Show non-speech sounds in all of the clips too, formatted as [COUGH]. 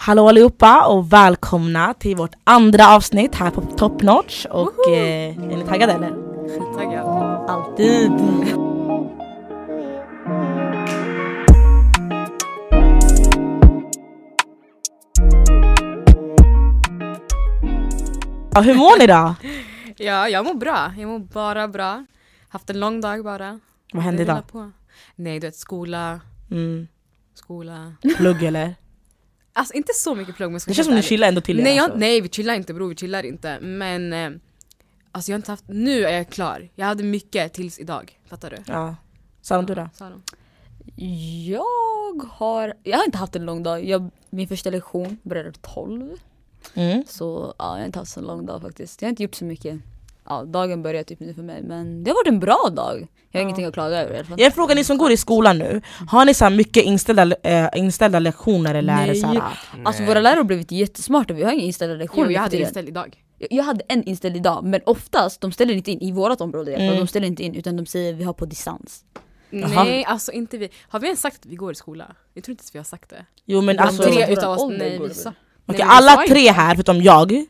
Hallå allihopa och välkomna till vårt andra avsnitt här på Top Notch. Och eh, är ni taggade eller? Skittaggad. Alltid! Ja, hur mår ni då? [LAUGHS] Ja, jag mår bra. Jag mår bara bra. Haft en lång dag bara. Vad hände idag? på. Nej, du vet skola, Mm, skola. plugg eller? Alltså inte så mycket plugg men Det känns som ärlig. chillar ändå till er, nej, jag, alltså. nej, vi chillar inte bror, vi chillar inte. Men eh, alltså jag har inte haft, nu är jag klar. Jag hade mycket tills idag. Fattar du? Ja. Saron du då? Sa de. Jag har, jag har inte haft en lång dag. Jag, min första lektion började 12. Mm. Så ja, jag har inte haft så lång dag faktiskt. Jag har inte gjort så mycket. Ja, dagen börjar typ nu för mig men det har varit en bra dag. Jag har ingenting att klaga över fall. Jag frågar ni som går i skolan nu, har ni så här mycket inställda, eh, inställda lektioner eller är det Nej. så här, Alltså våra lärare har blivit jättesmarta, vi har inga inställda lektioner Jo, jag hade inställd idag. Jag- Jag hade en inställd idag men oftast, de ställer inte in i vårat område. Mm. De ställer inte in utan de säger vi har på distans. Jaha. Nej, alltså inte vi. Har vi ens sagt att vi går i skola? Jag tror inte ens vi har sagt det. Jo men alltså, tre- okej, utav oss, nej vi sa. vi alla tre här förutom jag,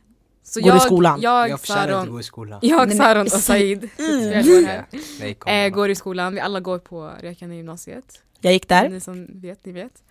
Så går i jag, skolan. Jag, Jag förtjänar inte gå i skolan. jag, Saron och Said, Mm. vi går här. Eh, bara. går i skolan, vi alla går på Rekane gymnasiet. jag gick där. Ni som vet, ni vet.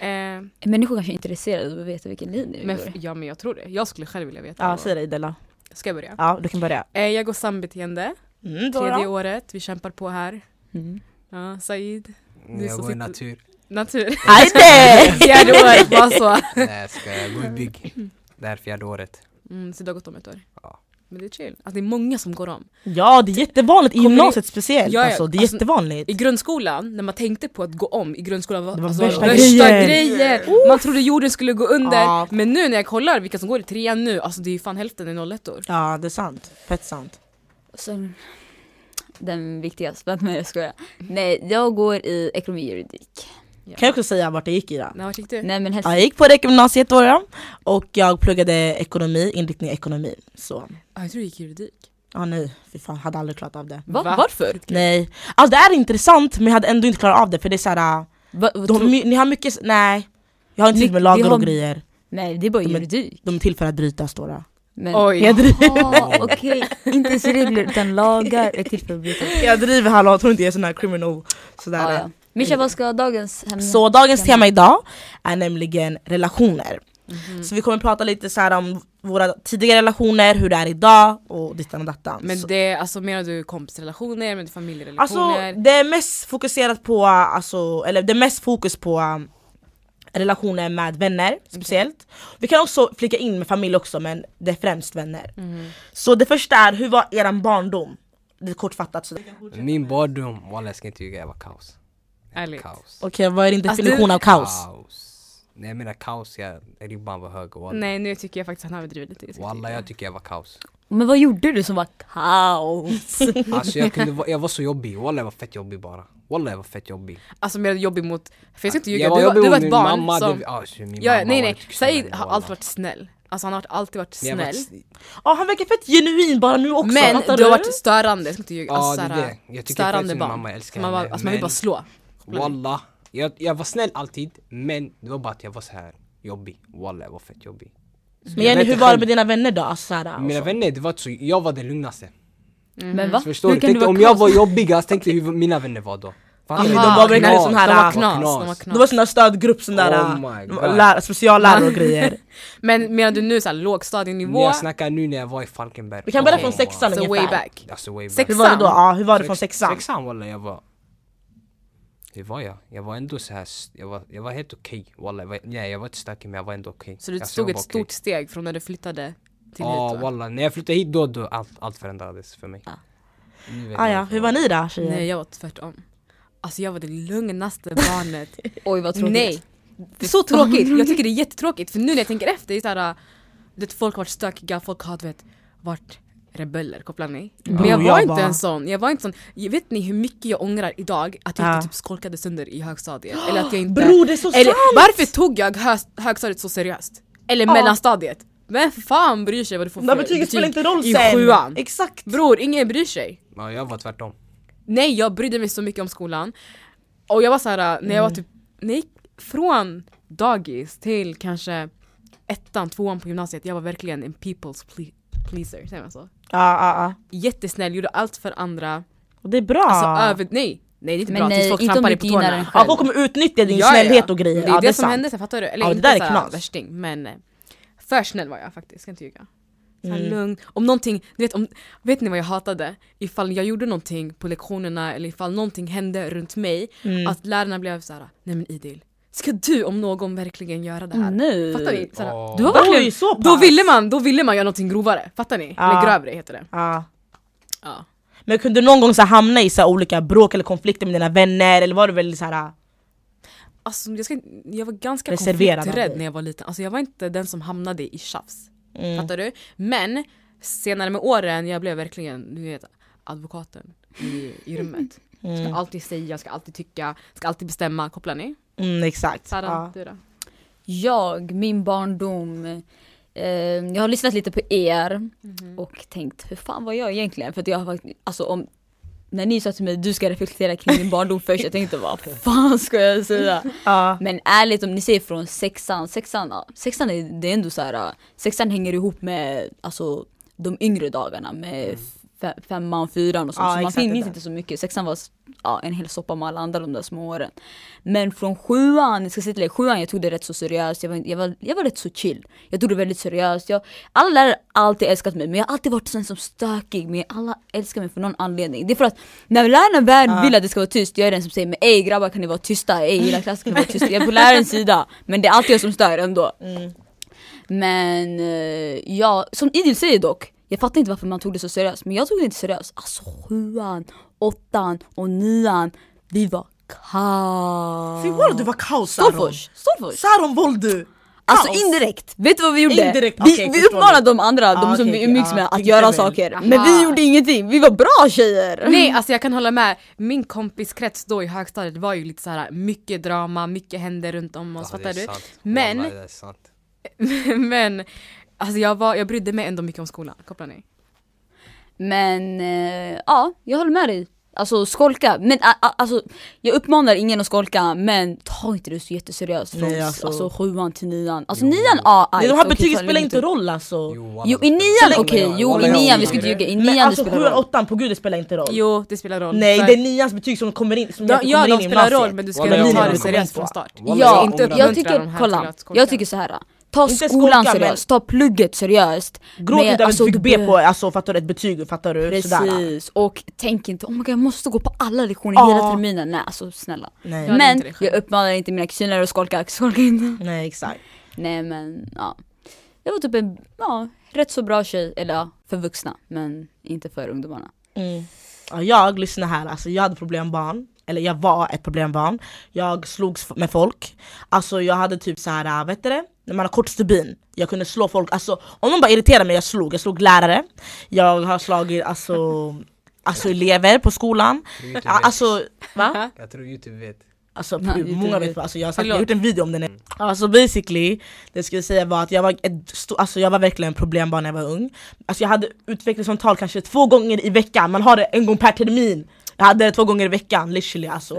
Eh, Människor kanske är intresserade av att veta vilken linje vi men, går i. ja men jag tror det. Jag skulle själv vilja veta. Ja säg det Idella. Ska jag börja? Ja du kan börja. Eh, jag går sambeteende, Mm, tredje då. året, vi kämpar på här. Mm. Ja, Said, du Jag som går i natur. natur. Ajde! [LAUGHS] Fjärde året, bara så. Nej jag ska jag går i bygg. Det här är fjärde året. Mm, så det har gått om ett år. Ja. Men det är chill. Alltså, det är många som går om. Ja det är jättevanligt i Kommer ni- gymnasiet speciellt Ja, ja, alltså, det är alltså, jättevanligt. I grundskolan, när man tänkte på att gå om i grundskolan var, Det var alltså, värsta värsta, grejer. Man trodde jorden skulle gå under. Ja. Men nu när jag kollar vilka som går i trean nu, alltså det är ju fan hälften är 01 år. Ja det är sant, fett sant. Sen den viktigaste, men jag skojar. Nej, jag går i ekonomi och juridik. Ja. Kan jag också säga vart jag gick i då? Nej, tyckte du? Nej men helst, Ja, jag gick på det gymnasiet då, och jag pluggade ekonomi, inriktning ekonomi. Så, Ah, jag tror du gick juridik. ja nej, fy fan, hade aldrig klarat av det. Va? Va? varför? Nej, alltså det är intressant men jag hade ändå inte klarat av det för det är såhär, Va, vad de, tror- my- ni har mycket, nej Jag har inte tid med lagar har- och grejer, Nej det är bara De är- juridik. de är till för att bryta står det. Men, Oj. Jag driver, Ah, Okej, inte ens regler utan lagar är till för att bryta. jag driver hallå, tror inte jag är sån här criminal sådär. Ah, ja. Mischa vad ska dagens ämne? Så dagens tema idag är nämligen relationer. Mhm. Så vi kommer prata lite så här om våra tidigare relationer, hur det är idag och dittan och dattan. Men Så- det, alltså menar du kompisrelationer, men Alltså familjerelationer? det är mest fokuserat på, alltså, eller det är mest fokus på um, relationer med vänner speciellt. Vi kan också flika in med familj också men det är främst vänner. Mhm. Så det första är, hur var eran barndom? Lite kortfattat. Så. Min barndom, walla jag ska inte ljuga, jag var kaos. Ärligt. Kaos. vad är din Alltså, definition du- av kaos? Nej jag menar kaos, jag, ribban var hög. Walla, Nej nu tycker jag faktiskt att han överdriver lite. ska walla jag jag tycker jag var kaos. Men vad gjorde du som var kaos? [LAUGHS] Alltså jag, kunde, jag var så jobbig, walla jag var fett jobbig bara. Walla jag var fett jobbig. Alltså mer jobbig mot, för jag ska inte ljuga, Jag var du, var, jobbig du var mot ett min barn mamma, som... det, alltså, min ja, mamma nej var nej, inte snäll, Said har walla. alltid varit snäll. Alltså han har alltid varit Men jag var snäll. Ja han verkar fett genuin bara nu också, Men fattar du har varit störande, jag ska inte ljuga. Ja Alltså, det är såhär, det. Jag tycker störande min barn. mamma älskar Som man, var, henne. alltså, man vill bara slå. Walla, jag, jag var snäll alltid men det var bara att jag var så här jobbig. Walla jag var fett jobbig. Så Men jag Jenny vet hur inte var det själv. med dina vänner då? Alltså, så här, Mina så. vänner, det var så, jag var den lugnaste. Men va? Så förstår Hur du? kan Tänk du om jag var jobbigast, tänk dig hur mina vänner var då. Fattar Aha, ni? de var verkligen sån här- de var ah, knas, knas. de var Det knas. var sån där stödgrupp, sån där Oh my God. lär, speciallärare och [LAUGHS] grejer. Men menar du nu såhär lågstadienivå? Jag snackar nu när jag var i Falkenberg. Vi kan börja från sexan. Så way ungefär. back. Alltså way back. Hur var det då? Sexan? Ja, hur var det från Sex- sexan? Sexan walla jag var... Hur var jag? Jag var ändå så här. jag var, jag var helt okej. Walla, jag var, nej jag var inte stökig men jag var ändå okej. Så du Alltså, tog ett stort steg från när du flyttade till Ja hit va? walla, när jag flyttade hit då, då allt, allt förändrades för mig. Ah. Ah, ja. Hur var ni då tjejer? Nej jag var tvärtom. Alltså jag var det lugnaste barnet. [LAUGHS] Oj vad tråkigt. Nej! Det är så [LAUGHS] tråkigt, jag tycker det är [LAUGHS] jättetråkigt för nu när jag tänker efter, det är såhär, det folk har varit stökiga, folk har du vet, varit rebeller, kopplar ni? Men jag var jag inte bara- en sån, jag var inte sån, vet ni hur mycket jag ångrar idag att jag Ja. inte typ skolkade sönder i högstadiet? Eller att jag inte... Bror det är så eller sant! varför tog jag hö högstadiet så seriöst? Eller Ja. mellanstadiet? Vem fan bryr sig vad du får för betyget spelar inte roll i sen! sjuan? Exakt! Bror, ingen bryr sig. Ja, jag var tvärtom. Nej jag brydde mig så mycket om skolan Och jag var så här när jag var Mm. typ, nej från dagis till kanske ettan, tvåan på gymnasiet, jag var verkligen en people's ple- pleaser, säger man så? Ja, ja, ja. Jättesnäll, gjorde allt för andra. Och det är bra. Alltså över, nej, nej det är inte Men bra tills folk trampar dig på tårna. ja, folk kommer utnyttja din Ja, snällhet ja. och grejer. Det är ja, det, som sant. hände sen, fattar du? Eller Ja, det inte där är knas. värsting men eh, för snäll var jag faktiskt, ska inte ljuga. Mm. lugn. Om någonting, du vet, om, vet ni vad jag hatade? Ifall jag gjorde någonting på lektionerna eller ifall någonting hände runt mig, Mm. att lärarna blev såhär, nej men Idil, ska du om någon verkligen göra det här? Nej. Fattar ni? Såhär, Åh. Du har Oj, verkligen... så pass. då, ville man, då ville man göra någonting grovare, fattar ni? Ja. Eller grövre heter det. Ja. Ja. Men kunde du någon gång så hamna i så olika bråk eller konflikter med dina vänner eller var du väldigt så här, Alltså, jag, ska, jag var ganska konflikträdd när jag var liten, alltså, jag var inte den som hamnade i tjafs. mm. Fattar du? Men senare med åren, jag blev verkligen du vet, advokaten i, i rummet. Ska Mm. alltid säga, ska alltid tycka, ska alltid bestämma. Kopplar ni? Mm, exakt. Sara, Ja. du då? Jag, min barndom. Eh, jag har lyssnat lite på er och tänkt hur fan var jag egentligen? För att jag har faktiskt, alltså om när ni sa till mig du ska reflektera kring din barndom först, jag tänkte vad fan ska jag säga? [LAUGHS] Ja. Men ärligt om ni ser från sexan, sexan, sexan är, det är ändå så här, sexan hänger ihop med alltså, de yngre dagarna med fe- femman, fyran och sånt. Ja, så man minns inte så mycket. Sexan var ja, en hel soppa med alla andra de där små åren. Men från sjuan, jag ska säga till er, sjuan jag tog det rätt så seriöst. Jag var, jag var, jag var rätt så chill. Jag tog det väldigt seriöst. Jag, alla lärare har alltid älskat mig men jag har alltid varit sån som stökig. Men alla älskar mig för någon anledning. Det är för att när lärarna väl vill att det ska vara tyst, jag är den som säger men ey grabbar kan ni vara tysta? Ey hela klassen kan vara tysta? Jag är på lärarens sida. Men det är alltid jag som stör ändå. Mm. Men eh, ja, som Idil säger dock, jag fattar inte varför man tog det så seriöst, men jag tog det inte seriöst. Alltså sjuan, åttan och nian, vi var kaos. Fy vad du var kaos Saron. Storfors, Storfors. Saron Voldu! Alltså Kaos. indirekt, vet du vad vi gjorde? Indirekt, vi, okej, vi förstår uppmanade de andra, Ah, de som okej, vi okej, umgicks ah, med, att göra väl. saker. Aha. Men vi gjorde ingenting, vi var bra tjejer! Nej alltså jag kan hålla med, min kompiskrets då i högstadiet var ju lite så här mycket drama, mycket hände runt om oss, Ja, det fattar är du? sant. Men- Wallah, det är sant. [LAUGHS] Men alltså jag, var, jag brydde mig ändå mycket om skolan, kopplar ni? Men eh, ja, jag håller med dig. Alltså skolka, men a, a, alltså, jag uppmanar ingen att skolka men ta inte det så jätteseriöst från Nej, alltså. alltså. sjuan till nian. Alltså Jo. nian, ja aj, de här betygen spelar inte roll alltså. Jo, Jo i nian, okej, jo i nian, vi ska inte ljuga, i Men nian det alltså spelar sjuan, roll. åttan på gud det spelar inte roll. Jo det spelar roll. Nej det är nians betyg som kommer in, som de, kommer Ja in de i spelar roll gymnasiet. men du ska ta det seriöst från start. Ja, jag tycker, de kolla, jag tycker så här. Ta Inte skolan skolka, seriöst, ta plugget seriöst. Gråt inte över alltså, ett betyg B på, alltså fattar du? Ett betyg, fattar du? Sådär. Precis, och tänk inte oh my God, jag måste gå på alla lektioner Ja. hela terminen. Nej alltså snälla. Nej. Ja, det är men jag uppmanar inte mina kusiner att skolka, skolka inte. Nej exakt. Nej men ja. Jag var typ en ja, rätt så bra tjej, eller för vuxna men inte för ungdomarna. Mm. Ja, jag, lyssna här, alltså jag hade problembarn, eller jag var ett problembarn Jag slogs med folk, alltså jag hade typ så här, vet du det? När man har kort stubin, jag kunde slå folk, alltså om de bara irriterade mig, jag slog, jag slog lärare. Jag har slagit alltså, alltså elever på skolan, alltså va? [LAUGHS] Jag tror Youtube vet. Alltså Nej, många vet, vet. alltså jag har, sagt, jag har gjort en video om den Alltså basically, det jag skulle säga var att jag var, ett alltså, jag var verkligen en problembarn när jag var ung. Alltså jag hade utvecklingssamtal kanske två gånger i veckan, man har det en gång per termin Jag hade det två gånger i veckan, literally alltså.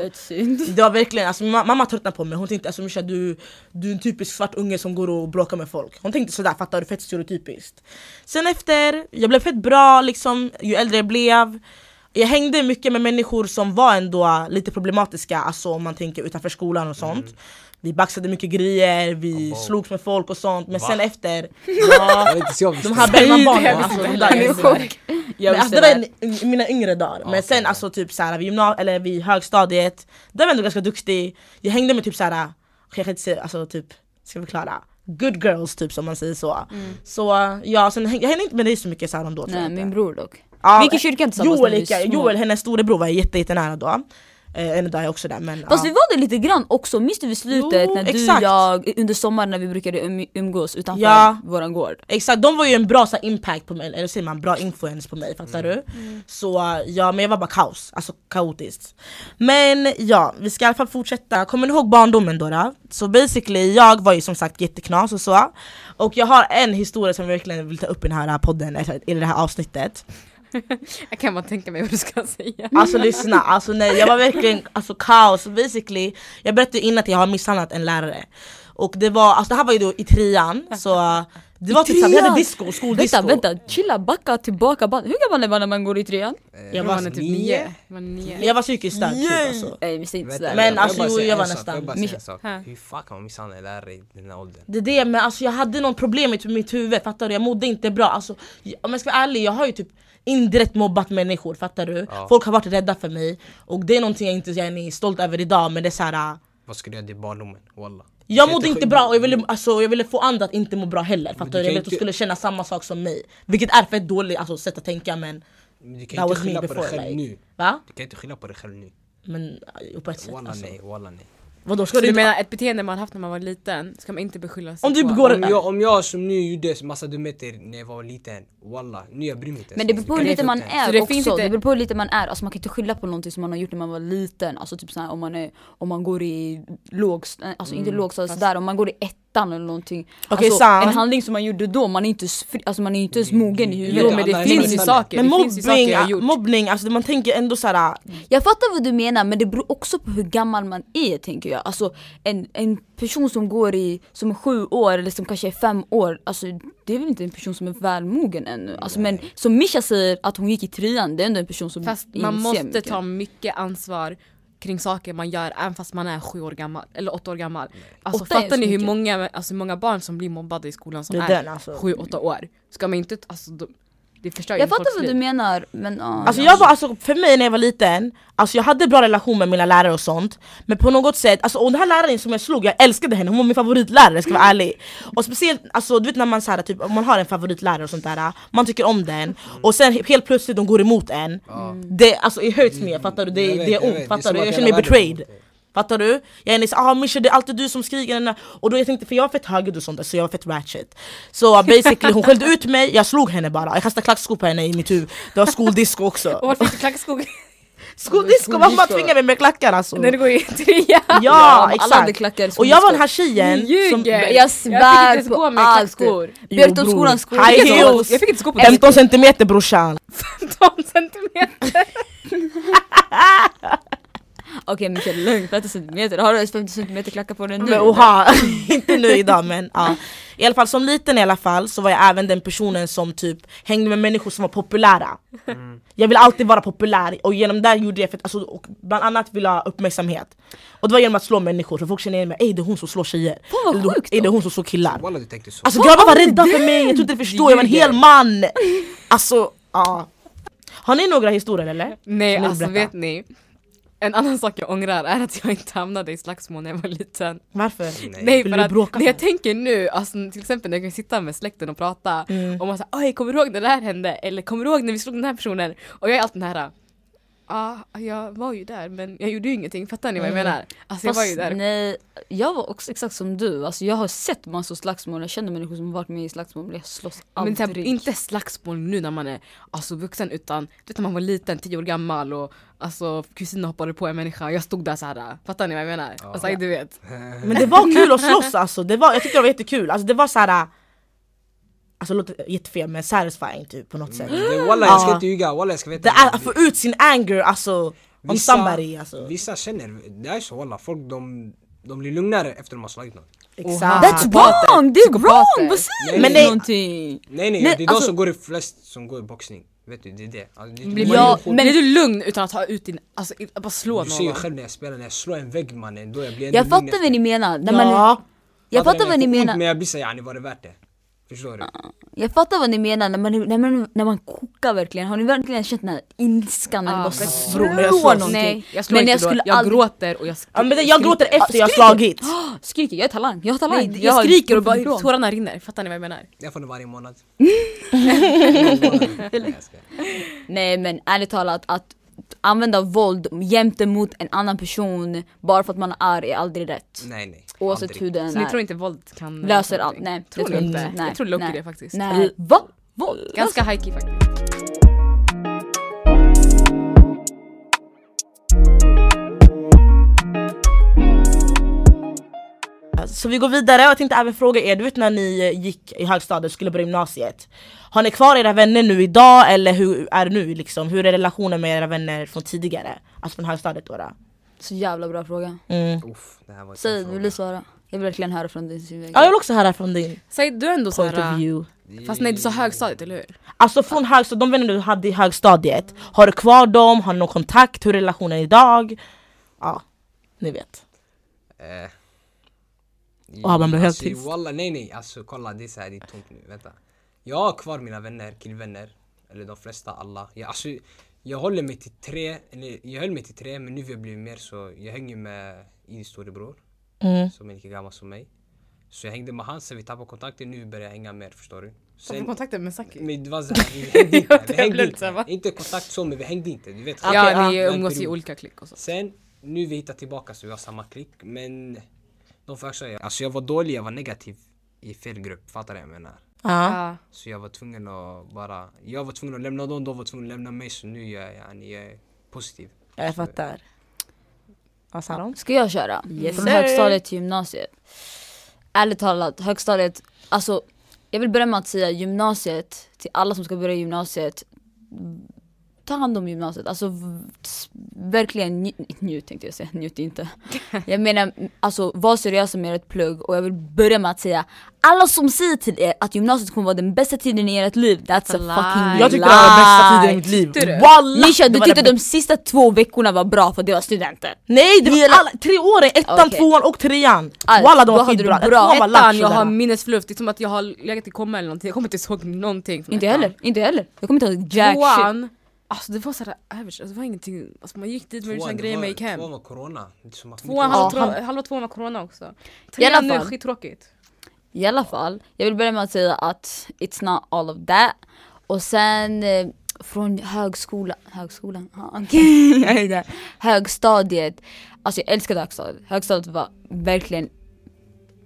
Det var verkligen, alltså, ma- mamma tröttnade på mig, hon tänkte alltså Misha du, du är en typisk svart unge som går och bråkar med folk. Hon tänkte sådär, fattar du? Fett stereotypiskt. Sen efter, jag blev fett bra liksom, ju äldre jag blev. Jag hängde mycket med människor som var ändå lite problematiska, alltså om man tänker utanför skolan och sånt Vi baxade mycket grejer, vi Oh. slogs med folk och sånt, men Va? sen efter [LAUGHS] Ja, de här. Bellmanbarnen, alltså de där Jag alltså, visste det var det. i mina yngre dagar, men Ja, sen alltså typ såhär vid, gymna- eller vid högstadiet, där var jag ändå ganska duktig Jag hängde med typ såhär, jag kan inte säga, alltså typ, ska förklara? Good girls typ som man säger så Så ja, sen häng, jag hängde inte med dig så mycket såhär ändå tror Nej min bror dock. ja, vi gick i kyrkan tillsammans Joel, när vi gick, var små. Joel, hennes storebror var jätte, jättenära då eh, En dag är jag också där men Fast ja. vi var det lite grann också, minns du vid slutet Jo, när du exakt. jag under sommaren när vi brukade um, umgås utanför Ja. våran gård? Exakt, de var ju en bra så här, impact på mig, eller säger man, bra influence på mig, fattar du? Så ja, men jag var bara kaos, alltså kaotiskt Men ja, vi ska i alla fall fortsätta, kommer ni ihåg barndomen då? då? Så basically, jag var ju som sagt jätteknas och så Och jag har en historia som jag verkligen vill ta upp i den här podden, eller i det här avsnittet [LAUGHS] Jag kan bara tänka mig vad du ska säga. Alltså lyssna, alltså nej jag var verkligen alltså, kaos, basically Jag berättade innan att jag har misshandlat en lärare Och det var, alltså det här var ju då i trean, så uh, det var typ såhär, vi hade disco, skoldisco. Vänta, vänta, chilla, backa tillbaka. ba- Hur gammal är man när man går i trean? Jag var, är typ nio. nio. Jag var psykiskt störd typ alltså. Nej inte sådär. Men alltså, jo, jag var nästan. Jag bara. Hur fan kan man misshandla en lärare i den här åldern? Det är det, men alltså jag hade någon problem i mitt huvud, fattar du? Jag mådde inte bra. Alltså, om jag ska vara ärlig, jag har ju typ indirekt mobbat människor, fattar du? Ja. Folk har varit rädda för mig, och det är någonting jag inte jag är stolt över idag, men det är så här. Vad ska du göra i barndomen? Walla. Jag mådde inte bra och jag ville, alltså, jag ville få andra att inte må bra heller, fattar du? Jag ville att de skulle känna samma sak som mig. Vilket är fett dåligt alltså, sätt att tänka men Men Du that kan inte skylla på dig själv like. nu. Va? Du kan inte skylla på dig själv nu. Men jo, på ett sätt Walla alltså. nej, walla nej. Vadå ska Så du inte... menar ett beteende man haft när man var liten ska man inte beskylla sig Om du på? begår Om ett... jag, om jag som nu gjorde massa dumheter när jag var liten, walla, nu jag bryr mig inte Men det om beror på hur lite man är det också, inte- det beror på hur lite man är. Alltså man kan inte skylla på någonting som man har gjort när man var liten. Alltså typ såhär om man, är, om man går i lågst, alltså inte lågstadiet sådär, om man går i ettan eller någonting. Okej, alltså, sant. en handling som man gjorde då, man är inte, fri- alltså, man är inte ens mogen i huvudet. Jo men det finns ju saker, Men det finns ju saker mobbning, jag har gjort. mobbning, alltså man tänker ändå såhär... Jag fattar vad du menar men det beror också på hur gammal man är tänker jag. Alltså en, en person som går i, som är sju år eller som kanske är fem år, alltså det är väl inte en person som är välmogen ännu. Alltså, men som Misha säger att hon gick i trean, det är ändå en person som Fast man måste mycket. ta mycket ansvar kring saker man gör även fast man är sju år gammal, eller åtta år gammal. Alltså Åtta fattar ni hur mycket. många, alltså, hur många barn som blir mobbade i skolan som Det är är den, alltså. sju, åtta år? Ska man inte, alltså de, det förstör Jag fattar vad liv. du menar men ja. Alltså jag var, alltså, för mig när jag var liten, alltså jag hade bra relation med mina lärare och sånt Men på något sätt, alltså, och den här läraren som jag slog, jag älskade henne, hon var min favoritlärare ska jag vara ärlig Och speciellt, alltså, du vet när man, så här, typ, man har en favoritlärare och sånt där, man tycker om den Och sen helt plötsligt de går emot en Det, alltså, it hurts me, fattar du? Det, det är ont, Det fattar som du? Jag känner mig betrayed Fattar du? Jag är ni ah Mischa det är alltid du som skriker Och då jag tänkte, för jag var fett högljudd och sånt där, så jag var fett ratchet Så [LAUGHS] basically hon skällde ut mig, jag slog henne bara Jag kastade klackskor på henne i mitt huvud Det var skoldisco också Och varför fick du klackskog [LAUGHS] Skoldisco, mamma tvingade mig med klackar alltså när du går i [LAUGHS] trean? Ja, alla hade exakt! Och jag var den här tjejen som... ljuger! Jag fick svär inte på allt. klackskor. Björtonskolans bror. skola. High heels. Jag fick inte gå på 15 centimeter brorsan 15 centimeter. Okej Mikael lugn, 50 centimeter. Har du ens 50 centimeter klackar på dig nu? Men oha, [LAUGHS] inte nu idag men ja I alla fall som liten i alla fall så var jag även den personen som typ hängde med människor som var populära Jag ville alltid vara populär och genom det gjorde jag, för, alltså, och bland annat ville ha uppmärksamhet Och det var genom att slå människor, för folk kände igen mig, ey det är hon som slår tjejer vad Eller, sjukt "Ey, det är då." hon som slår killar Walla du tänkte så. Alltså Vad grabbar var rädda för mig, jag tror inte ni förstår, jag var en hel man! Alltså, ja Har ni några historier eller? Nej alltså berättar? vet ni, en annan sak jag ångrar är att jag inte hamnade i slagsmål när jag var liten. Varför? Nej. Nej för att bråka när jag tänker nu, alltså till exempel när jag kan sitta med släkten och prata Mm. och man säger oj kommer du ihåg när det här hände? Eller kommer du ihåg när vi slog den här personen? Och jag är alltid den här Ja, jag var ju där men jag gjorde ju ingenting, fattar ni vad jag Mm. menar? Alltså jag var ju där. nej, jag var också exakt som du. Alltså, jag har sett massor slagsmål, jag känner människor som varit med i slagsmål men jag slåss Men aldrig. så här, inte slagsmål nu när man är alltså, vuxen utan du vet när man var liten, tio år gammal och alltså kusinen hoppade på en människa och jag stod där såhär, fattar ni vad jag menar? Ja. Alltså du vet. [LAUGHS] Men det var kul att slåss alltså, det var, jag tyckte det var jättekul, alltså det var såhär Alltså det låter jättefel men satisfying typ på något sätt. Det, walla jag ska inte ljuga, walla jag ska veta Det är att få ut sin anger alltså om Vissa- somebody alltså. Vissa känner, det är så walla, folk de, de blir lugnare efter de har slagit någon. Exakt. That's wrong! Det är wrong! Vad säger Nej, du men för det- någonting? Nej nej, Nej, det är de alltså- som går i flest som går i boxning. Vet du, det är det. Alltså, det, Blir, det- Ja, men blir du lugn utan att ta ut din, alltså bara slå Du ser ju någon? själv när jag spelar, när jag slår en vägg mannen, då jag blir Jag fattar vad ni menar. När man, Ja, jag Fattar vad ni menar. Men jag blir såhär, yani var det värt det? Förstår du? Jag fattar vad ni menar när man, när man, när man kokar verkligen. Har ni verkligen känt den här ilskan när ni bara slår jag någonting? Nej, jag slår Men inte jag skulle jag aldrig- gråter och jag sk- ja men jag gråter efter jag skriker. slagit [GASPS] Skriker, jag är talang, jag har talang. Nej, jag, har skriker och bara tårarna rinner, fattar ni vad jag menar? Jag får det [LAUGHS] varje månad Nej men ärligt talat att använda våld jämte mot en annan person bara för att man är arg är aldrig rätt. Nej nej Oavsett aldrig. hur den Så ni är. tror inte våld kan Löser någonting? allt, nej. Tror det tror inte? jag inte. Nej, jag tror Loki nej. det faktiskt. Nej, va? Våld? Ganska high-key faktiskt. Så vi går vidare och jag tänkte även fråga er, du vet när ni eh, gick i högstadiet och skulle börja gymnasiet Har ni kvar era vänner nu idag eller hur är det nu liksom? Hur är relationen med era vänner från tidigare? Alltså från högstadiet då? då? Så jävla bra fråga. Mm. Uff, det här var en Säg, vill du svara? Jag vill verkligen höra från din synvinkel. Ja, jag vill också höra från din Säg du är ändå point of view. fråga. fast nej du sa högstadiet eller hur? Alltså från högstadiet, de vänner du hade i högstadiet, har du kvar dem? Har du någon kontakt? Hur är relationen idag? Ja, ni vet. Eh, Och han blev helt alltså, tyst. Walla, nej nej, alltså kolla det är så här, det är tomt nu, vänta. Jag har kvar mina vänner, killvänner. Eller de flesta, alla. Jag, alltså, jag håller mig till tre, eller jag höll mig till tre men nu har jag blivit mer så jag hänger med Idis storebror. Mm. Som är lika gammal som mig. Så jag hängde med han, sen vi tappade kontakten, nu börjar jag hänga mer förstår du. Sen, kontakten med Saki? men det var såhär, [LAUGHS] vi hängde inte. Vi hängde inte. inte kontakt så men vi hängde inte, du vet. Ja ja, ni umgås i olika klick och så. Sen, nu vi hittar tillbaka så vi har samma klick men de får alltså jag var dålig, jag var negativ i fel grupp, fattar du vad jag menar? Ja. Så jag var tvungen att bara, jag var tvungen att lämna dem, de var tvungna att lämna mig så nu är jag, yani, jag är positiv. Jag fattar. Vad sa de? Ska jag köra? Yes, Från högstadiet till gymnasiet. Ärligt talat, högstadiet, alltså jag vill börja med att säga gymnasiet, till alla som ska börja gymnasiet, ta hand om gymnasiet. Alltså verkligen njut, njut tänkte jag säga, njut inte. [LAUGHS] Jag menar, alltså var seriösa med ert plugg och jag vill börja med att säga alla som säger till er att gymnasiet kommer vara den bästa tiden i ert liv, that's a lie. fucking Jag tyckte det var den bästa tiden i mitt liv. Tyckte du? Wallah! Nisha du tyckte de sista två veckorna var bra för det var studenter. Nej, det var alla, tre åren! Ettan, Okej. tvåan och trean! Walla de var skitbra. Ettan, jag har minnesförlust, det är som att jag har legat i komma eller någonting, jag kommer inte ihåg någonting Inte heller, inte heller. Jag kommer inte ihåg jack shit. Alltså det var såhär average, alltså, det var ingenting, alltså, man gick dit med det grejer var- man gick hem. Tvåan var corona. Tvåan, Ja, halva, två, halva tvåan var corona också. Trean nu är skittråkigt. I alla fall, jag vill börja med att säga att it's not all of that. Och sen eh, från högskolan, högskolan? Ja, [LAUGHS] är där. Högstadiet, alltså jag älskade högstadiet. Högstadiet var verkligen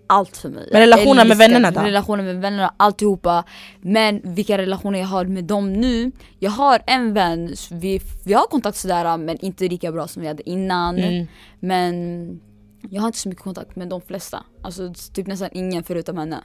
allt för mig. Men relationen med vännerna då? Relationen med vännerna, alltihopa. Men vilka relationer jag har med dem nu. Jag har en vän, vi, vi har kontakt sådär men inte lika bra som vi hade innan. Mm. Men jag har inte så mycket kontakt med de flesta. Alltså typ nästan ingen förutom henne.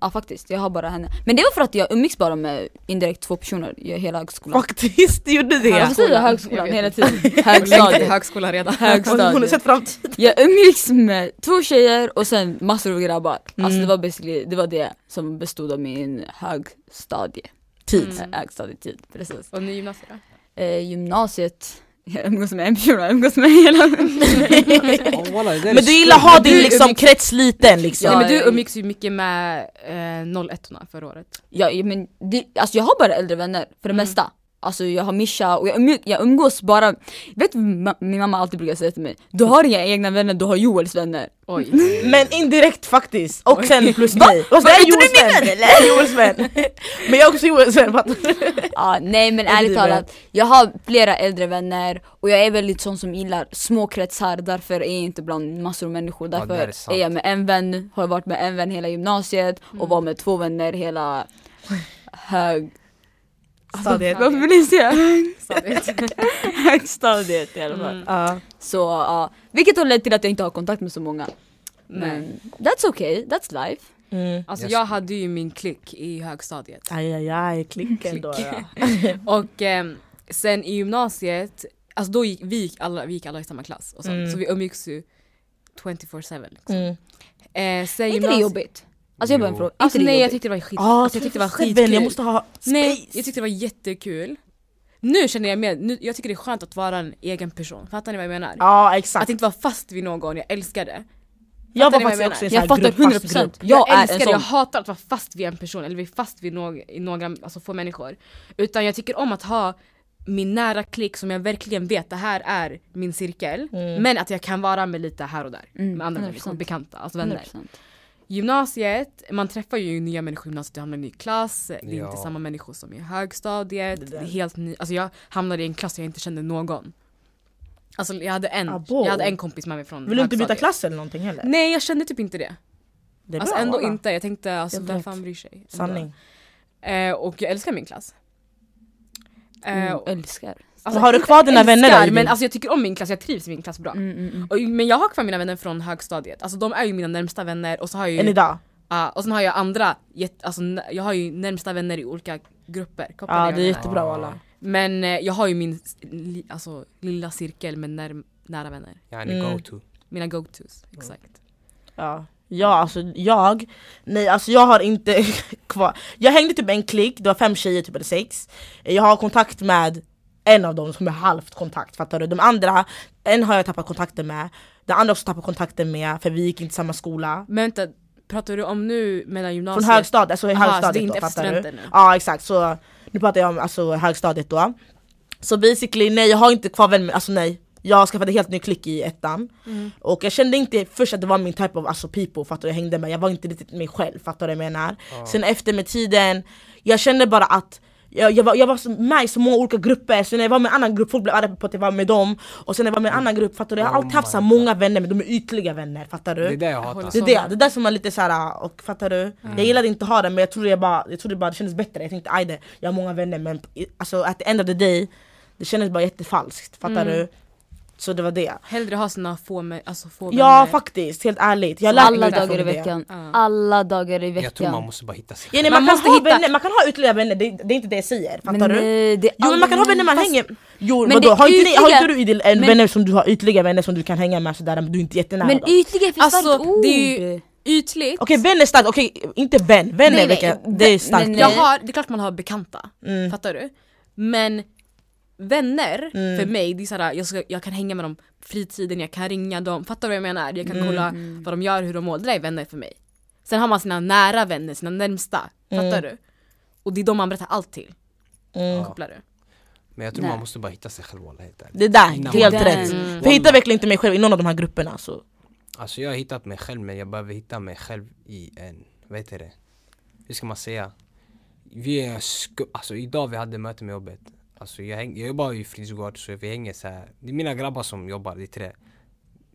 Ja faktiskt, jag har bara henne. Men det var för att jag umgicks bara med indirekt två personer i hela högskolan. Faktiskt, du gjorde det! Varför säger jag högskolan hela tiden? [LAUGHS] Högstadiet. högskolan redan. Hon, hon har Högstadiet. sett framtiden. Jag umgicks med två tjejer och sen massor av grabbar. Alltså Mm. det var basically, det var det som bestod av min högstadie. Tid. Mm. Högstadietid, precis. Och ny gymnasiet då? Eh, gymnasiet, jag umgås med en person, jag umgås med hela [LAUGHS] Men du gillar skumt. ha din liksom umgicks- krets liten liksom. Nej men du umgicks ju mycket med eh, 01 förra året. Ja men det, alltså jag har bara äldre vänner för det Mm. mesta. Alltså jag har Mischa och jag, umg- jag umgås bara, vet du ma- min mamma alltid brukar säga till mig? Du har inga egna vänner, du har Joels vänner. Oj. [LAUGHS] Men indirekt faktiskt, och sen plus [LAUGHS] Va? mig. Så Va, är är Joels du min vän! eller? Jag är Joels vän! [LAUGHS] Men jag är också Joels vän, fattar? Ja, nej men Är ärligt talat, jag har flera äldre vänner och jag är väldigt sån som gillar små kretsar, därför är jag inte bland massor av människor. Ja, Därför det är är, jag med en vän, har varit med en vän hela gymnasiet och var med två vänner hela hög... Stadiet. Varför vill ni säga Stadiet. högstadiet i alla fall? Mm. Ja. Så ja, vilket har lett till att jag inte har kontakt med så många. Men that's okay, that's life. Mm. Alltså Yes. jag hade ju min klick i högstadiet. Aj aj aj, klicken då. [LAUGHS] Och ehm, sen i gymnasiet, alltså då gick vi gick alla, vi gick alla i samma klass och sånt, Mm. så vi umgicks ju 24-7 liksom. Mm. Eh, sen Är inte det jobbigt? Alltså jag bara en fråga, Alltså nej jag tyckte det var skit, Ah, alltså, jag tyckte det var skitkul. jag måste ha space! Nej, jag tyckte det var jättekul. Nu känner jag mer, nu, jag tycker det är skönt att vara en egen person, fattar ni vad jag menar? Ja exakt. Att inte vara fast vid någon, jag älskar det. jag fattar var faktiskt också i en Jag sån fattar här grupp, fast 100%. grupp. Jag, Jag, älskar det, jag hatar att vara fast vid en person eller fast vid några, några alltså få människor. Utan jag tycker om att ha min nära klick som jag verkligen vet det här är min cirkel. Mm. Men att jag kan vara med lite här och där. Mm, med andra 100%. människor, bekanta, alltså vänner. 100%. Gymnasiet, man träffar ju nya människor i gymnasiet, du hamnar i en ny klass, det är Ja. inte samma människor som i högstadiet, Det är helt ny, alltså jag hamnade i en klass jag inte kände någon. Alltså jag hade en, Abo. jag hade en kompis med mig från Vill du inte byta klass eller någonting heller? Nej jag kände typ inte det. Det Alltså bra, ändå walla. inte, jag tänkte alltså vem fan bryr sig? Ändå. Sanning. Eh, och jag älskar min klass. Eh, Mm, och- älskar. Alltså, har du kvar dina vänner älskar, där, Men Elin? alltså jag tycker om min klass, jag trivs i min klass bra. Mm, mm, mm. Och, men jag har kvar mina vänner från högstadiet, alltså de är ju mina närmsta vänner och så har jag Än ju, idag? ja, och sen har jag andra, alltså, jag har ju närmsta vänner i olika grupper. Ja det är jättebra walla. Men eh, jag har ju min li, alltså, lilla cirkel med närm, nära vänner. Yani Mm. go to. Mina go-tos, exakt. Ja. Ja alltså jag, nej alltså jag har inte [LAUGHS] kvar, jag hängde typ en klick, det var fem tjejer typ eller sex Jag har kontakt med en av dem som är halvt kontakt, fattar du? De andra, en har jag tappat kontakten med, den andra har också tappat kontakten med för vi gick inte samma skola Men vänta, pratar du om nu mellan Från gymnasiet? högstadiet, alltså i Aha, så högstadiet det är inte då, fattar du? nu? Ja exakt, så nu pratar jag om alltså, högstadiet då Så basically, nej jag har inte kvar vänner, alltså nej Jag skaffade helt ny klick i ettan Mm. Och jag kände inte först att det var min type of alltså, people, fattar du? Jag hängde med, jag var inte riktigt mig själv, fattar du vad jag menar? Sen efter med tiden, jag kände bara att jag, jag, var, jag var så med i så många olika grupper, så när jag var med en annan grupp, folk blev arga på att jag var med dem Och sen när jag var med en annan grupp, fattar du? Jag har Oh alltid haft så många vänner men de är ytliga vänner, fattar du? Det är det jag hatar. Det är det, det är där som var lite såhär, och fattar du? Jag gillade inte att ha det men jag trodde jag bara, jag trodde bara det kändes bättre, jag tänkte ajde, jag har många vänner men alltså at the end of the day Det kändes bara jättefalskt, fattar du? Så det var det Hellre ha sina få, med, alltså få Ja vänner. faktiskt, helt ärligt, jag lärt Alla dagar i det. veckan. Alla dagar i Jag tror man veckan. måste bara hitta sig Ja, nej, Man man, kan måste ha hitta- vänner, man kan ha ytterligare vänner, det, det är inte det jag säger, fattar Men du? eh, det Jo men man kan ha vänner man fast- hänger Jo Men vadå, har inte, ni, har ytliga- inte du en men- vänner som du har ytliga vänner som du kan hänga med sådär men du är inte jättenära Men ytliga är för Alltså, starkt ord! det är ju- Ytligt. Okej vän är starkt, okej inte vän, vän Nej, är, nej, vilka, det är starkt nej. Jag har, det är klart man har bekanta, Mm. fattar du? Men vänner Mm. för mig, det är såhär, jag, ska, jag kan hänga med dem fritiden, jag kan ringa dem, fattar du vad jag menar? Jag kan Mm. kolla vad de gör, hur de mår, det där är vänner för mig. Sen har man sina nära vänner, sina närmsta, fattar du? Och det är de man berättar allt till, Mm. kopplar du? Men jag tror Nej. man måste bara hitta sig själv walla helt ärligt. Det där, Innan helt man- rätt. Mm. För jag hittar verkligen inte mig själv i någon av de här grupperna så. Alltså jag har hittat mig själv men jag behöver hitta mig själv i en, vad heter det? Hur ska man säga? Vi är sku- alltså idag vi hade möte med jobbet. Alltså jag, häng, jag jobbar ju i fritidsgård så vi hänger så här. Det är mina grabbar som jobbar, är tre.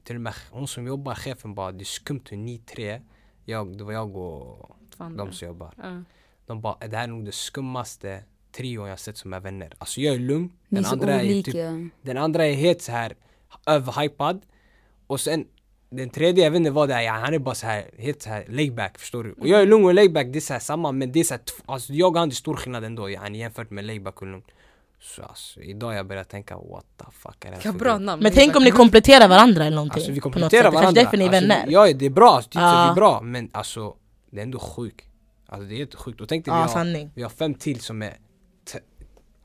Till och med hon som jobbar, chefen bara det är skumt hur ni tre, jag, det var jag och de som jobbar. ja. De bara det här är nog det skummaste trion jag sett som är vänner. Alltså jag är lugn, är den så andra är typ den andra är helt så här överhypad Och sen den tredje, jag vet inte vad det är, ja, han är bara så här helt så här laidback förstår du? Och jag är lugn och laidback, det är så här samma men det är så här, tf- alltså jag och han det är stor skillnad ändå yani, jämfört med laidback och lugn Så alltså idag jag börjar tänka what the fuck är det här bra namn. Men tänk om ni kompletterar varandra eller någonting. Alltså vi på något kompletterar sätt. Det varandra Kanske därför ni är alltså, vänner. Ja det är bra, så Ja. vi är bra men alltså det är ändå sjukt Alltså det är helt sjukt, och tänk dig Ja, vi, har, sanning. vi har fem till som är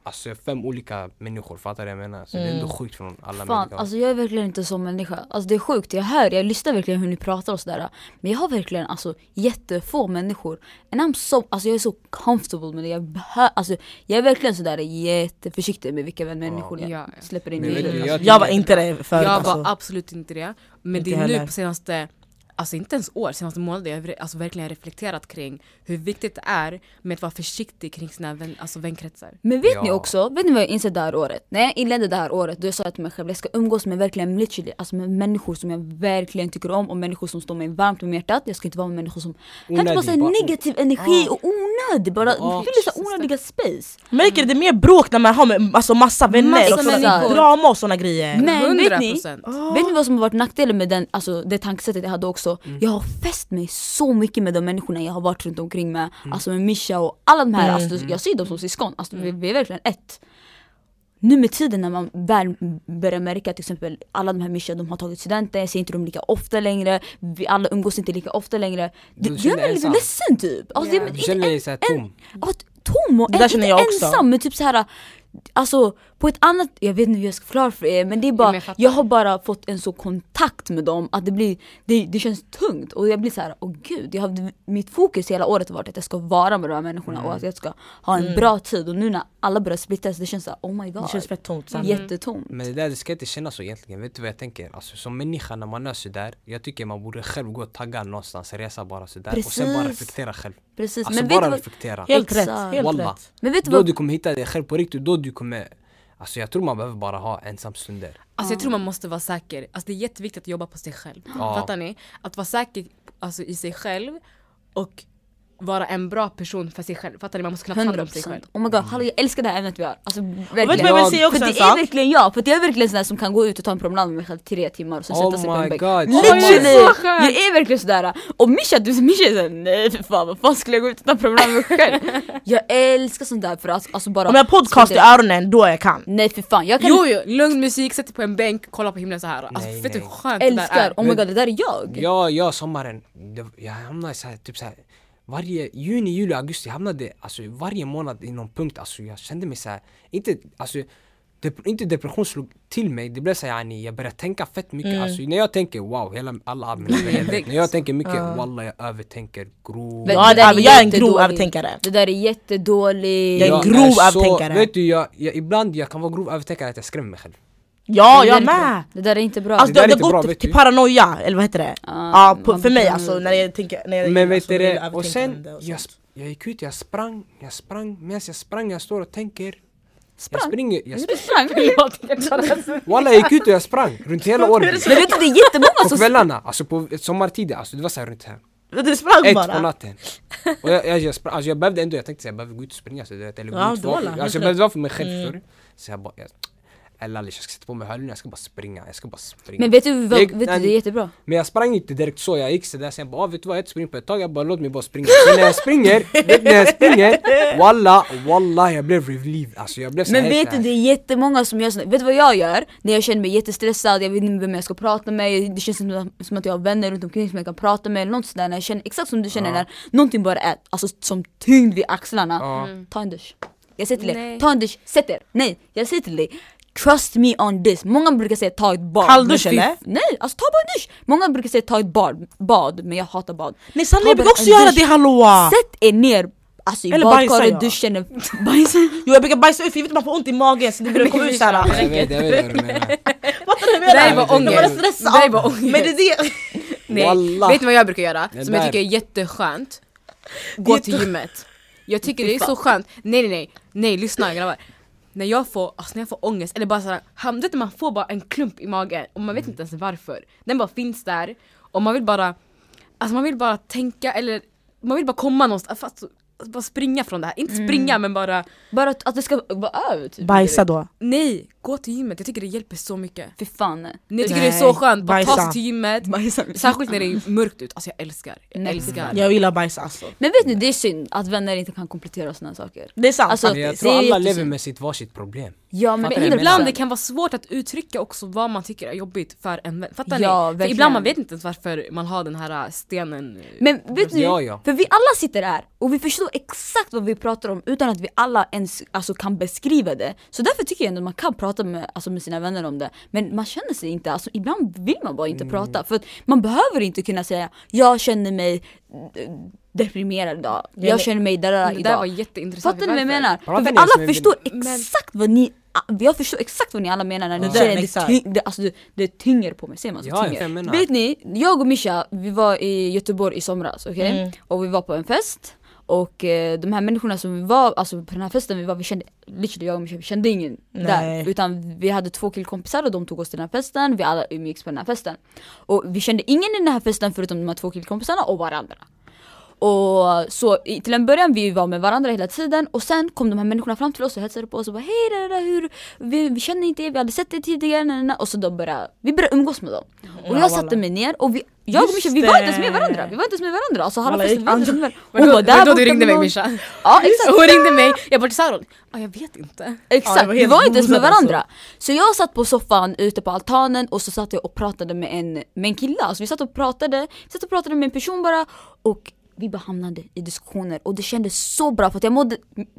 Alltså fem olika människor, fattar du jag menar? Så det är ändå Mm. sjukt från alla Fan, människor alltså jag är verkligen inte så människa. Alltså det är sjukt, jag hör, jag lyssnar verkligen hur ni pratar och sådär. Men jag har verkligen alltså jättefå människor. And I'm so, alltså jag är så comfortable med det. Jag, behö, alltså, jag är verkligen sådär jätteförsiktig med vilka människor jag Ja. släpper in i mitt liv. jag- Jag var inte det förut Jag alltså. var absolut inte det. Men Inte det är nu heller. på senaste, alltså inte ens år, senaste månader jag har alltså verkligen reflekterat kring hur viktigt det är med att vara försiktig kring sina vän, alltså vänkretsar. Men vet ni Ja. också, vet ni vad jag insåg det här året? När jag inledde det här året, då sa jag till mig själv jag ska umgås med verkligen literally, alltså med människor som jag verkligen tycker om och människor som står mig varmt om hjärtat. Jag ska inte vara med människor som har inte här bara- negativ energi och onödig, bara Ja. fyller så onödiga space. Märker du, det är mer bråk när man har med, alltså, massa vänner Massa och drama och såna grejer. Men vet ni, 100%. vet ni vad som har varit nackdelen med den, alltså, det tankesättet jag hade också? Jag har fäst mig så mycket med de människorna jag har varit runt omkring med, alltså med Misha och alla de här, alltså, jag ser dem som syskon, alltså, vi, vi är verkligen ett. Nu med tiden när man väl börjar märka till exempel alla de här Misha, de har tagit studenten, jag ser inte dem lika ofta längre, vi alla umgås inte lika ofta längre. Det Du gör mig lite ledsen typ. Alltså, Ja. jag, Du känner dig en- såhär en- tom Ja, t- tom och Det en, inte också. ensam men typ så här. Alltså på ett annat, jag vet inte hur jag ska förklara för er men det är bara, jag jag har bara fått en så kontakt med dem att det blir, det, det känns tungt och jag blir så här, åh gud, jag har, mitt fokus hela året har varit att jag ska vara med de här människorna och att jag ska ha en bra tid och nu när alla börjar splittas det känns så här, oh my god. Det känns fett tomt. sant. Jättetomt. Men det där det ska inte kännas så egentligen, vet du vad jag tänker? Alltså som människa när man är sådär, jag tycker man borde själv gå och tagga någonstans, resa bara sådär och sen bara Precis. reflektera själv Precis, Alltså men vet du bara vad, reflektera Helt rätt, helt Wallah. rätt. men vet du Då vad, du kommer hitta dig själv på riktigt, då du kommer Alltså jag tror man behöver bara ha ensamstunder Alltså jag tror man måste vara säker, alltså det är jätteviktigt att jobba på sig själv. Ja. Fattar ni? Att vara säker alltså, i sig själv och vara en bra person för sig själv. Fattar ni? Man måste kunna ta hand om sig själv. 100% Oh my god, hallå jag älskar det här ämnet vi har. Alltså Och vet du vad verkligen. jag vill säga också För en det är sak? verkligen jag, för det är verkligen sån där som kan gå ut och ta en promenad med mig själv tre timmar och sen Oh sätta sig på my en bänk. God. Literally! Oh, jag är verkligen sådär. Och Mischa, du Mischa är såhär nej för fan vad fan skulle jag gå ut och ta en promenad med mig själv? [LAUGHS] jag älskar sånt där för att alltså bara Om jag har podcast i öronen, då jag kan. Nej för fan, jag kan Jo, jo, lugn musik, sätt dig på en bänk, kolla på himlen så här. Alltså Nej, vet du hur skönt det där älskar, är? oh my god det där är jag. Jag, jag sommaren, jag hamnade så här, typ så här, varje juni, juli, augusti, hamnade alltså varje månad i någon punkt, alltså jag kände mig så här, inte, alltså dep inte depression slog till mig, det blev så här, yani, jag började tänka fett mycket, Mm. alltså när jag tänker wow, hela, alla av mina [LAUGHS] när jag tänker mycket, wallah jag övertänker grovt. Men Ja, jag är en grov övertänkare. Det där är jättedåligt. Jag är grov övertänkare. Vet du, jag, jag, ibland jag kan vara grov övertänkare att jag skrämmer mig själv. Ja, Det jag där är med! inte- Det där är inte bra. Alltså Det det, där är det inte har bra, gått till paranoia, eller vad heter det? Ja, Ja, på, för mig alltså när jag tänker... När jag, Men vet du det det, och sen, och jag, jag gick ut, jag sprang, jag sprang, medan jag sprang, jag står och tänker Jag Sprang? springer, jag Du sprang? Walla jag gick ut och jag sprang runt hela [LAUGHS] året Men vet du det är jättemånga På som kvällarna, alltså på sommartider, alltså det var såhär runt här Du sprang Ett på bara! natten Och jag, jag, jag, sprang, alltså jag behövde ändå, jag tänkte såhär, jag behöver gå ut och springa så du vet, eller gå Ja, ut det för, var Alltså jag behövde vara för mig själv Mm. du? Så jag bara, jag, eller jag ska sätta på mig hörlurarna, jag ska bara springa, jag ska bara springa Men vet du, vad, Jag- vet du det är jättebra. Men jag sprang inte direkt så, jag gick sådär sen bara ah, vet du vad, jag har inte sprungit på ett tag, jag bara låt mig bara springa Sen när jag springer, [LAUGHS] vet när jag springer, walla, walla jag blev relieved Alltså jag blev så Men här vet du det är jättemånga som gör sånt. Vet du vad jag gör? När jag känner mig jättestressad, jag vet inte vem jag ska prata med, det känns som, som att jag har vänner runt omkring som jag kan prata med eller något sådär. När jag känner, exakt som du känner Ja. när någonting bara är alltså, som tyngd vid axlarna. Ja. Ta en dusch. Jag säger till dig, Nej. ta en dusch, sätt er. Nej, jag säger till dig. Trust me on this. Många brukar säga ta ett bad. Kalldusch, eller? Nej, alltså ta bara en dusch. Många brukar säga ta ett bad, bad men jag hatar bad. Nej Ta jag brukar också göra det hallå! Sätt er ner alltså, i Eller badkaret, ja. duschen, [LAUGHS] bajsa. Jo jag brukar bajsa ut för jag vet att man får ont i magen så det börjar komma ut såhär [LAUGHS] Jag vet, jag vet vad du menar [LAUGHS] Fattar du vad Det där jag var menar? Jag bara ångest. stressar Det där var ångest. Men det är det Nej, Wallah. vet ni vad jag brukar göra? Det som jag där. tycker är jätteskönt? Gå till gymmet. Jag tycker det är så skönt. Nej nej nej, nej lyssna grabbar. När jag får, alltså när jag får ångest eller bara såhär, ham- vet du, man får bara en klump i magen och man vet inte ens varför. Den bara finns där och man vill bara, alltså man vill bara tänka eller man vill bara komma någonstans, fast, alltså bara springa från det här. Inte springa men bara, Bara att, att det ska vara över typ. Bajsa då nej, gå till gymmet. Jag tycker det hjälper så mycket. Fy fan nej. Jag tycker Nej, det är så skönt, bara ta bajsa. sig till gymmet. Bajsa. Särskilt när det är mörkt ut, alltså jag älskar. Jag Nej, älskar. Jag gillar bajsa alltså Men vet ni, det är synd att vänner inte kan komplettera såna saker. Det är sant Alltså, Men jag tror det är alla jättesynd. lever med sitt varsitt problem Ja men Fattar ibland menar. det kan vara svårt att uttrycka också vad man tycker är jobbigt för en vän. Fattar Ja, ni? För verkligen. ibland man vet inte ens varför man har den här äh, stenen. Men vet ni, Ja, ja. för vi alla sitter här och vi förstår exakt vad vi pratar om utan att vi alla ens alltså, kan beskriva det. Så därför tycker jag ändå att man kan prata med, alltså, med sina vänner om det. Men man känner sig inte, alltså, ibland vill man bara inte prata. För att man behöver inte kunna säga jag känner mig eh, deprimerad idag, Ja, jag känner mig där Det där idag. var jätteintressant. Fattar ni vad jag menar? För ens alla förstår Men- exakt vad ni jag förstår exakt vad ni alla menar när ni Ja. säger det, tyng, det, alltså det, det tynger på mig, säger man så? Ja, tynger. Vet ni, jag och Misha, vi var i Göteborg i somras, okej? Mm. Och vi var på en fest och eh, de här människorna som vi var, alltså på den här festen vi var, vi kände, literally jag och Misha, vi kände ingen Nej. där. Utan vi hade två killkompisar och de tog oss till den här festen, vi alla umgicks på den här festen. Och vi kände ingen i den här festen förutom de här två killkompisarna och varandra. Och så till en början vi var med varandra hela tiden och sen kom de här människorna fram till oss och hälsade på oss och bara hej det där, hur, vi, vi känner inte er, vi hade sett er tidigare na, na, na. och så då började vi började umgås med dem. Och Ja, jag satte mig ner och vi, jag och Just Mischa vi var inte ens med varandra, vi var inte ens med varandra. Alltså halva festen, vi var inte ens med Hon var där då borta du ringde mig Misha? Ja exakt. Hon ringde mig, jag bara till Sarol, ah, jag vet inte. Ja, Exakt, var vi var inte ens med alltså. varandra. Så jag satt på soffan ute på altanen och så satt jag och pratade med en, med en kille. Alltså vi satt och pratade, satt och pratade med en person bara och vi bara hamnade i diskussioner och det kändes så bra för att jag mådde,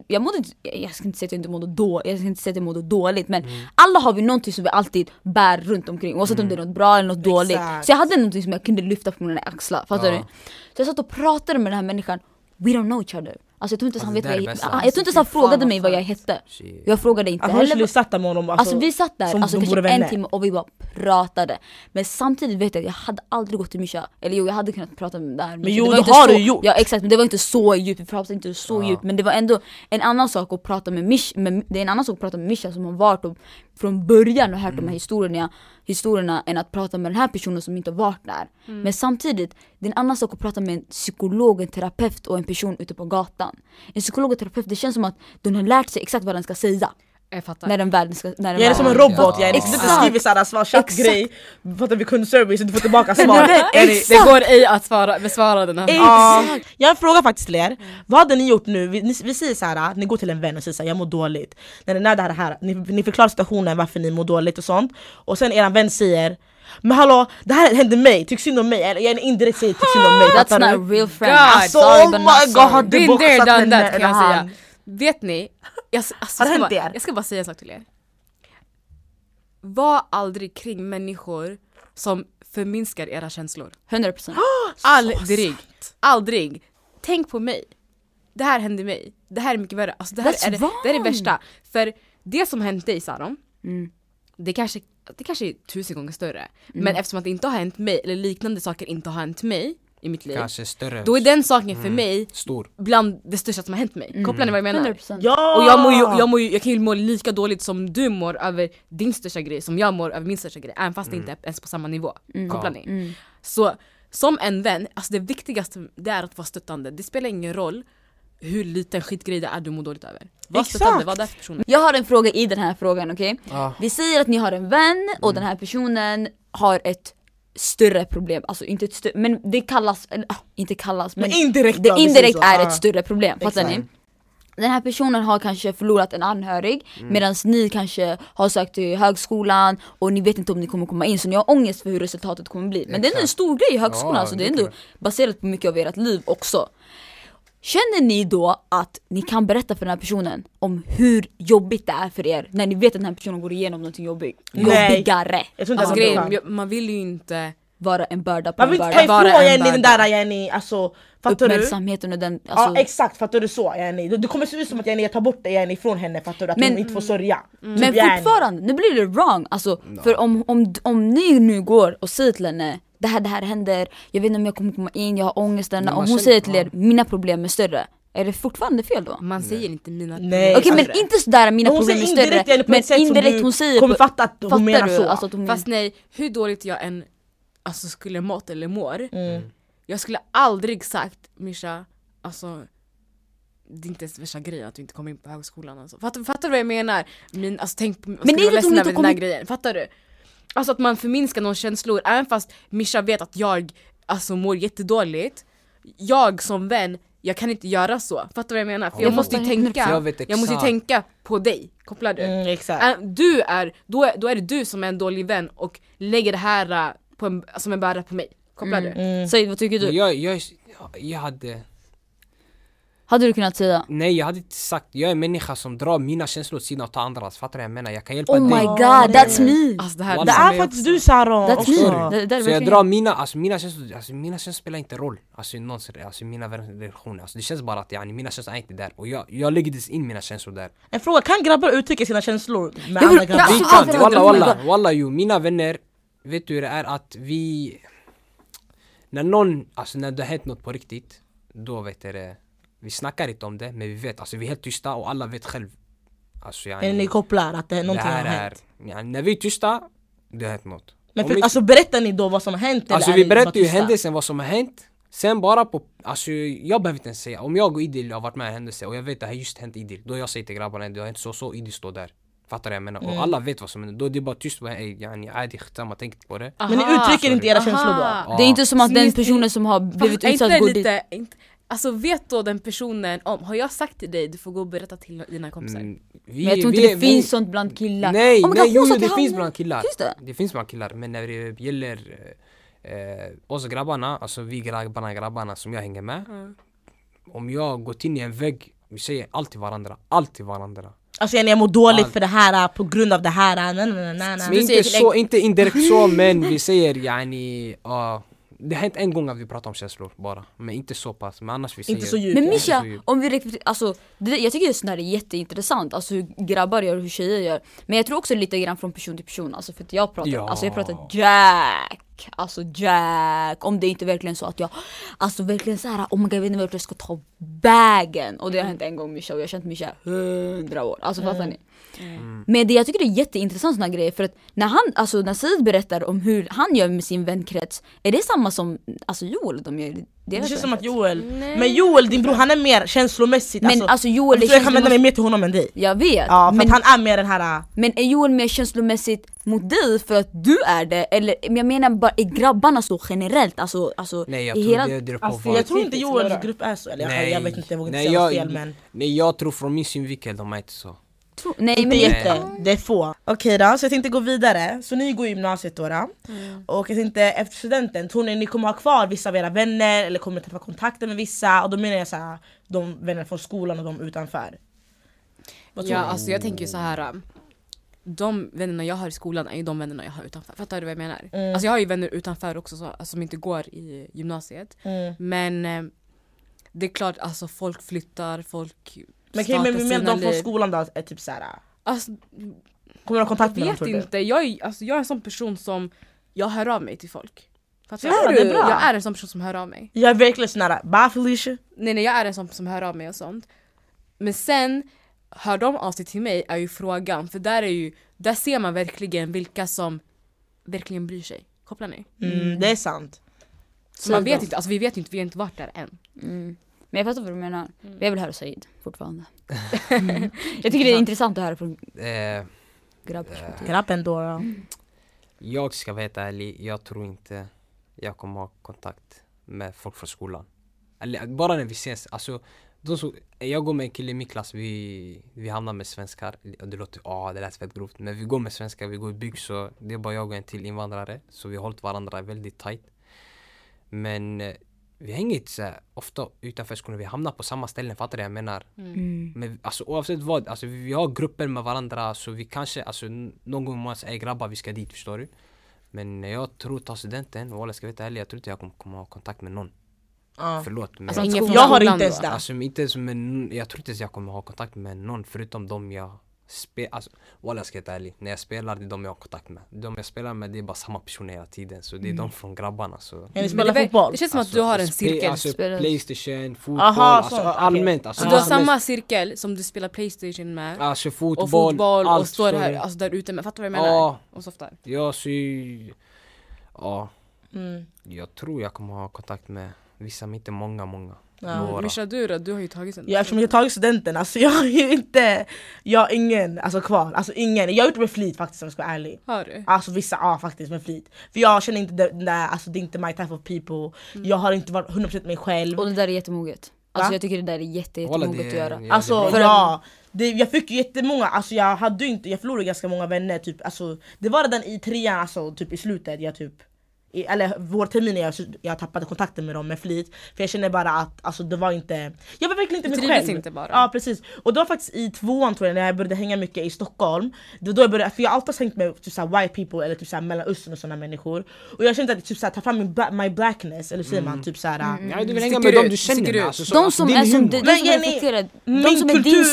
jag mådde, jag ska inte säga att jag inte mådde dåligt, jag ska inte säga att jag mådde dåligt men alla har vi någonting som vi alltid bär runt omkring oavsett om det är något bra eller något dåligt. Exakt. Så jag hade någonting som jag kunde lyfta på mina axlar, fattar Ja. du? Så jag satt och pratade med den här människan, we don't know each other. Alltså jag tror inte ens han Alltså, vet det vad jag, det. Ah, jag tror inte han fan, frågade mig vad jag hette. Shit. Jag frågade inte Alltså heller satt med honom Alltså, vi satt där som alltså, kanske en timme och vi bara pratade. Men samtidigt vet jag att jag hade aldrig gått till Misha. Eller jo jag hade kunnat prata med där. Men jo, var det inte har så, du gjort. Ja exakt men det var inte så djupt, vi pratade inte så Ja. djupt. Men det var ändå en annan sak att prata med Misha. Men det är en annan sak att prata med Misha som har varit och från början och hört de här historierna. Historierna än att prata med den här personen som inte har varit där. Men samtidigt, det är en annan sak att prata med en psykolog, en terapeut och en person ute på gatan. En psykolog och terapeut, det känns som att den har lärt sig exakt vad den ska säga. Jag fattar. När den väl ska... När den Jag är som en robot, jag är Exakt. Du skriver såhär svar chattgrej, fattar vi kundservice och du får tillbaka svar. Är Det går ej att svara, besvara den här Ja. Jag har en fråga faktiskt till er. Vad hade ni gjort nu? Vi, ni, vi säger så här, ni går till en vän och säger så här, jag mår dåligt. När, när det här, här ni, ni förklarar situationen varför ni mår dåligt och sånt. Och sen er vän säger men hallå, det här hände mig, tyck synd om mig. Eller jag indirekt säger tyck synd om mig. That's du? not a real friend. God. Alltså Sorry, oh my god, there, boxat henne säga. hand. Vet ni, jag, alltså, Har det hänt bara, er? jag ska bara säga en sak till er. Var aldrig kring människor som förminskar era känslor. 100%. [GASPS] Aldrig. Aldrig. Tänk på mig. Det här hände mig. Det här är mycket värre. Alltså det, här That's är det, det är det värsta. För det som hänt dig Saron, Mm. det kanske, det kanske är tusen gånger större. Men eftersom att det inte har hänt mig, eller liknande saker inte har hänt mig i mitt liv. Kanske större. Då är den saken för mig Stor. bland det största som har hänt mig. Kopplar ni vad jag menar? 100%. Ja! Och jag, mår ju, jag, mår ju, jag kan ju må lika dåligt som du mår över din största grej som jag mår över min största grej, även fast det inte är ens på samma nivå. Kopplar ni? Mm. Så som en vän, alltså det viktigaste det är att vara stöttande. Det spelar ingen roll hur liten skitgrej det är du mår dåligt över. Var Exakt. stöttande, var där för personen. Jag har en fråga i den här frågan, okej? Ja. Vi säger att ni har en vän och den här personen har ett större problem, alltså inte ett större, men det kallas, eller, ah, inte kallas, men Men indirekt det indirekt så. är Ja. ett större problem, fattar Exakt. ni? Den här personen har kanske förlorat en anhörig medan ni kanske har sökt till högskolan och ni vet inte om ni kommer komma in så ni har ångest för hur resultatet kommer bli. Men det är en Exakt. stor grej i högskolan Ja, så det är ändå baserat på mycket av ert liv också. Känner ni då att ni kan berätta för den här personen om hur jobbigt det är för er när ni vet att den här personen går igenom någonting jobbigt? Nej. Jobbigare! Jag tror inte Alltså man grejen, jag- man vill ju inte Vara en börda på Man en vill inte börda. ta Vara ifrån en Jenny den börda. där Jenny, alltså fattar du? Uppmärksamheten och den, alltså, Ja exakt, fattar du så Jenny? Det, det kommer se ut som att Jenny tar bort det Jenny ifrån henne fattar du? Att Men- hon inte får sörja. Men Typ Jenny. fortfarande, nu blir det wrong! Alltså, för om, om, om ni nu går och säger till henne det här, det här händer, jag vet inte om jag kommer komma in, jag har ångesten. Om hon säger till er, mina problem är större. Är det fortfarande fel då? Man säger inte mina Nej. Okej Alltså, men inte sådär mina hon problem är indirekt större, men indirekt hon säger kommer fatta att hon fattar menar du? så. Alltså att hon, Fast nej, hur dåligt jag än alltså, skulle mått eller mår, Mm. jag skulle aldrig sagt Misha, alltså det är inte ens värsta grejen att du inte kommer in på högskolan alltså. fattar, fattar du vad jag menar? Min, alltså, tänk på, Men men är det att hon ledsen inte över där kommit- grejen, fattar du? Alltså att man förminskar någons känslor, även fast Misha vet att jag alltså, mår jättedåligt Jag som vän, jag kan inte göra så, fattar du vad jag menar? För jag, Jag måste ju tänka, Jag jag måste tänka på dig, kopplar du? Mm, exakt. Du är, då, är, då är det du som är en dålig vän och lägger det här äh, på en, som en börda på mig. Kopplar du? Mm. Säg vad tycker du? Jag, jag, jag hade... Hade du kunnat säga? Nej jag hade inte sagt, jag är en människa som drar mina känslor åt sidan och tar andras, fattar du vad jag menar? Jag kan hjälpa Oh my dig god, that's me! Alltså det här Det är faktiskt du Saron That's också. me! Det, det är Så jag drar mina, alltså mina känslor, alltså mina känslor spelar inte roll Alltså i någons, alltså mina relationer, alltså det känns bara att yani, mina känslor är inte där och jag, jag lägger inte in mina känslor där En fråga, kan grabbar uttrycka sina känslor med Jag andra grabbar? Ja, Vi kan, walla oh my walla, walla jo, mina vänner Vet du hur det är att vi När någon, alltså när det har hänt något på riktigt Då vet du det Vi snackar inte om det men vi vet, alltså vi är helt tysta och alla vet själv Alltså yani, Eller ni kopplar att det, det någonting har här är, hänt? yani, när vi är tysta Det har hänt något Men för, alltså berättar ni då vad som har hänt? Alltså eller är vi berättar ju händelsen, vad som har hänt Sen bara på, alltså jag behöver inte ens säga Om jag och Idil har varit med i en händelse och jag vet att det har just hänt Idil Då jag säger till grabbarna, det har hänt så så, Idil står där Fattar du vad jag menar? Mm. Och alla vet vad som händer, då är det bara tyst, ey yani adi skitsamma, tänk inte på det Men ni Aha. uttrycker inte era Aha. känslor då? Det är inte som att den personen som har blivit är utsatt det går dit lite, inte, alltså vet då den personen om, har jag sagt till dig du får gå och berätta till dina kompisar? Mm, vi, Men jag tror inte vi- det vi- finns sånt bland killar Nej, Oh nej God, jo, jo det till finns bland killar Finns det? Det finns bland killar, men när det gäller eh, eh, oss grabbarna, alltså vi grabbarna, grabbarna som jag hänger med Om jag gått in i en vägg, vi säger alltid varandra, alltid varandra Alltså jag mår dåligt Allt. för det här på grund av det här nej, nej, nej, nej, Men nej. inte, till så, inte indirekt så men vi säger yani, ja Det har hänt en gång att vi pratar om känslor bara, men inte så pass, men annars vi säger Inte så djupt Men djupt. om vi reflekterar, alltså, det, jag tycker sånt här är jätteintressant, alltså hur grabbar gör och hur tjejer gör Men jag tror också lite grann från person till person, alltså för att jag pratar, Ja. alltså jag pratar Jack, alltså Jack. Om det inte verkligen så att jag, alltså verkligen så här, oh my god jag vet inte vart jag ska ta vägen. Och det har hänt en gång Misha och jag har känt Misha hundra år. Alltså fattar ni? Men det, jag tycker det är jätteintressant såna grejer för att när han, alltså när Said berättar om hur han gör med sin vänkrets, är det samma som alltså Joel de gör Det känns som att? Joel, Nej. men Joel din bror han är mer känslomässigt Men alltså Joel är jag kan vända mig mer till honom än dig jag vet. Ja för men, att han är mer den här men är Joel mer känslomässigt mot dig för att du är det? Eller men jag menar bara, är grabbarna så generellt? Alltså, alltså Nej jag i tror hela... det beror på Alltså, jag tror inte Joels grupp är så, eller jag, Nej. jag vet inte, jag vågar inte Nej, säga jag- fel men Nej jag tror från min synvinkel de är inte så. Tro, nej Inte men jätte, det är få. Okej då, så jag tänkte gå vidare. Så ni går i gymnasiet då. då. Och jag tänkte efter studenten, tror ni ni kommer ha kvar vissa av era vänner eller kommer tappa kontakten med vissa? Och då menar jag så här, de vänner från skolan och de utanför. Vad tror Ja ni? alltså jag tänker så här. De vännerna jag har i skolan är ju de vännerna jag har utanför. Fattar du vad jag menar? Mm. Alltså jag har ju vänner utanför också så, alltså, som inte går i gymnasiet. Mm. Men eh, det är klart alltså folk flyttar, folk Men startar men, men sina de från skolan då är typ såhär, Alltså, kommer du ha kontakt med jag dem vet tror du? inte, jag är, alltså, jag är en sån person som jag hör av mig till folk. Fattar Ja, du? är bra. Jag är en sån person som hör av mig. Jag är verkligen sån här, bye Felicia. Nej nej jag är en sån som hör av mig och sånt. Men sen hör de av sig till mig är ju frågan, för där är ju, där ser man verkligen vilka som verkligen bryr sig. Kopplar ni? Mm, det är sant. Så man Så vet de- inte, alltså vi vet inte, vi har inte varit där än. Mm. Men jag fattar vad du menar. Mm. Jag vill höra Said fortfarande. [LAUGHS] jag tycker det är intressant att höra från Eh, grabbperspektiv. Grabben då. då. jag ska vara helt ärlig, jag tror inte jag kommer ha kontakt med folk från skolan. Eller bara när vi ses, alltså de som, jag går med en kille i min klass, vi, vi hamnar med svenskar. Och Det låter, ah det lät fett grovt. Men vi går med svenskar, vi går i bygg så det är bara jag och en till invandrare. Så vi har hållit varandra väldigt tight. Men eh, vi hänger inte så här ofta utanför skolan, vi hamnar på samma ställen, fattar du vad jag menar? Mm. Men alltså oavsett vad, alltså vi har grupper med varandra så vi kanske, alltså någon gång måste säga grabbar vi ska dit, förstår du? Men när jag tror ta studenten, och alla ska vara ärlig, jag tror inte jag kommer, kommer ha kontakt med någon. Ja. Förlåt men Alltså, från Jag har inte ens det. alltså inte ens med, n- jag tror inte ens jag kommer ha kontakt med någon förutom de jag spelar, alltså walla jag ska vara ärlig, när jag spelar det är de jag har kontakt med. De jag spelar med det är bara samma personer hela tiden så det är de från grabbarna så. Ja, ni spelar det, fotboll? det känns som att Alltså, du har en spe- cirkel. Alltså Spelar- Playstation, fotboll, Aha, alltså allmänt. Alltså, så du har samma cirkel som du spelar Playstation med? Alltså fotboll, och fotboll och allt, står här, alltså där ute med, fattar du vad jag menar? Ja, Och softar. Ja, så... Ja, Mm. jag tror jag kommer ha kontakt med vissa, men inte många, många. Ja. Mischa du då? Du har ju tagit en. Ja, eftersom jag har tagit studenten, alltså [LAUGHS] jag har ju inte, jag har ingen alltså, kvar, alltså ingen. Jag har gjort det med flit faktiskt om jag ska vara ärlig. Har du? Alltså vissa, ja faktiskt med flit. För jag känner inte det, det där, alltså det är inte my type of people. Jag har inte varit 100% mig själv. Och det där är jättemoget. Alltså jag tycker det där är jätte, jättemoget att göra. ja, Alltså. För ja, det, jag fick ju jättemånga, alltså jag hade inte, jag förlorade ganska många vänner typ, alltså, Det var redan i trean, alltså typ i slutet, jag typ eller vårterminen jag, jag tappade kontakten med dem med flit För jag kände bara att alltså, det var inte, jag var verkligen inte Du mig trivdes själv inte bara. Ja precis, och det var faktiskt i tvåan tror jag när jag började hänga mycket i Stockholm Det var då jag började, för jag har alltid hängt med typ, såhär, white people eller typ, såhär, mellanöstern och sådana människor Och jag kände att typ, såhär, ta fram min bla, my blackness, eller säger man typ såhär Mm. Ja, du vill hänga med dem du känner med. Alltså, så, De som är som, de, som är Jenny, reflekterade, de min som är din,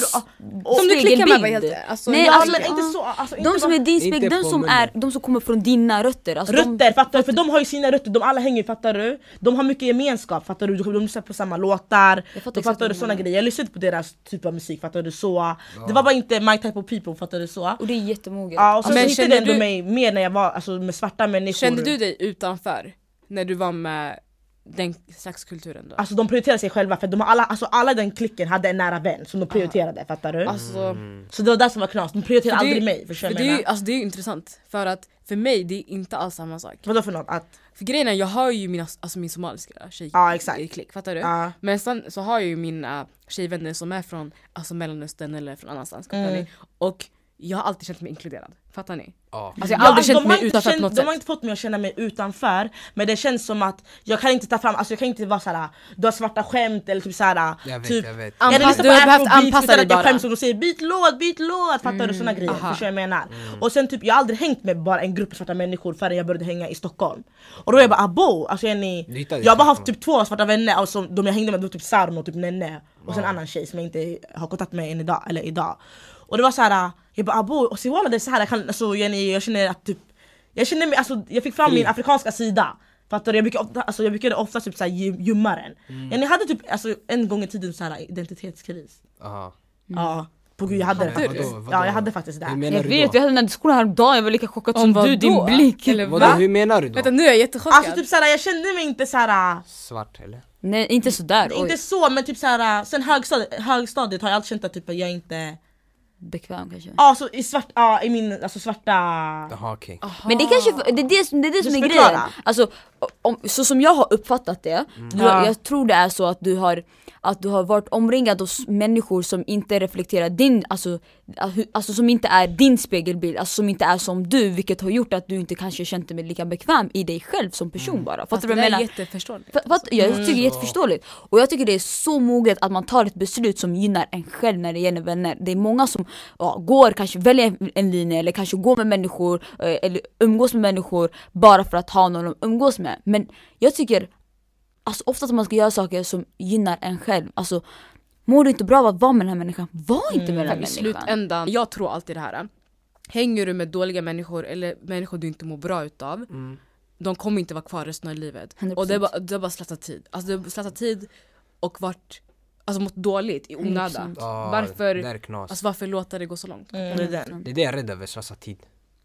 Som du klickar med helt alltså, Nej, Alltså, alltså, inte så, alltså, De som är din spegel, som är, de som kommer från dina rötter. Alltså Rötter, fattar du? För de har ju sina rötter, de alla hänger fattar du? De har mycket gemenskap, fattar du? De lyssnar på samma låtar, Jag fattar de fattar du såna grejer Jag lyssnade på deras typ av musik, fattar du? Så, Det var bara inte my type of people, fattar du? så? och det är jättemoget. Ja, och sen Men ändå du- mig mer när jag var alltså, med svarta människor Kände du dig utanför när du var med den slags kulturen då? Alltså de prioriterade sig själva för de har alla, alltså, alla den klicken hade en nära vän som de prioriterade, fattar du? Alltså, Så det var det som var knas, de prioriterade För det aldrig mig, förstår för det, är, alltså, det är intressant, för att för mig det är inte alls samma sak. Vadå för något? Att, För grejen är, jag har ju mina, alltså min somaliska tjej Ja, exakt. i klick, fattar du? ja, Men sen så har jag ju mina tjejvänner som är från alltså, mellanöstern eller från annanstans, Mm. Och jag har alltid känt mig inkluderad, fattar ni? Ja. Alltså jag har aldrig alltså, känt de har mig inte utanför känt- på något De sätt. har inte fått mig att känna mig utanför, men det känns som att jag kan inte ta fram, alltså jag kan inte vara såhär, du har svarta skämt eller typ såhär Jag vet, typ, jag vet. Jag Anpass- du har behövt anpassa dig att jag bara. skäms och de säger byt låt, byt låt, fattar du? Såna grejer, aha. förstår jag menar? Och sen typ, jag har aldrig hängt med bara en grupp svarta människor förrän jag började hänga i Stockholm Och då är jag bara abo, alltså är ni, jag har bara haft typ två svarta vänner, och som, de jag hängde med var typ Sarno och typ Nenne Och sen en annan tjej som jag inte har kontakt med än idag, eller idag Och det var så här, jag bara abo, och så walla det är så här, jag, kan, alltså, Jenny, jag känner att typ Jag kände mig, alltså, jag fick fram Fri. min afrikanska sida. Fattar du? Jag brukade ofta, alltså, jag brukade ofta typ såhär gömma den. Mm. Jag hade typ alltså, en gång i tiden såhär identitetskris. Aha. Ja, på gud jag hade det faktiskt. Vadå? Ja jag hade faktiskt det. Jag vet, vi hade den här diskussionen häromdagen, jag var lika chockad Om som vad du, din blick. Eller Vadå, va? hur menar du då? Vänta nu är jag jättechockad. Alltså typ såhär, jag kände mig inte såhär, Svart eller? Nej inte sådär, oj. inte så men typ såhär, sen högstadiet, högstadiet har jag alltid känt att typ, jag inte Bekväm kanske. Ja så i svart, ja i min alltså svarta Jaha okej. Men det kanske, det är det, som- det, är det som är grejen. Alltså, om, så som jag har uppfattat det, du, Ja. jag tror det är så att du har att du har varit omringad av människor som inte reflekterar din, alltså, hu- alltså som inte är din spegelbild, alltså som inte är som du vilket har gjort att du inte kanske känt dig lika bekväm i dig själv som person bara. Fast Fattar det du vad jag är menar? jätteförståeligt. För, för att, jag tycker det är jätteförståeligt. Och jag tycker det är så moget att man tar ett beslut som gynnar en själv när det gäller vänner. Det är många som ja, går, kanske väljer en linje eller kanske går med människor eh, eller umgås med människor bara för att ha någon att umgås med. Men jag tycker alltså, ofta att man ska göra saker som gynnar en själv. Alltså, mår du inte bra av att vara med den här människan, var inte med den här I människan. slutändan, jag tror alltid det här. Hänger du med dåliga människor eller människor du inte mår bra utav, Mm. de kommer inte vara kvar resten av livet. 100%. Och det är bara, det är bara slösat tid. Alltså det är slösat tid och varit, alltså mått dåligt i onödan. Ah, Varför, alltså varför låta det gå så långt? mm, det är den. Det är det jag är rädd över, slösa tid.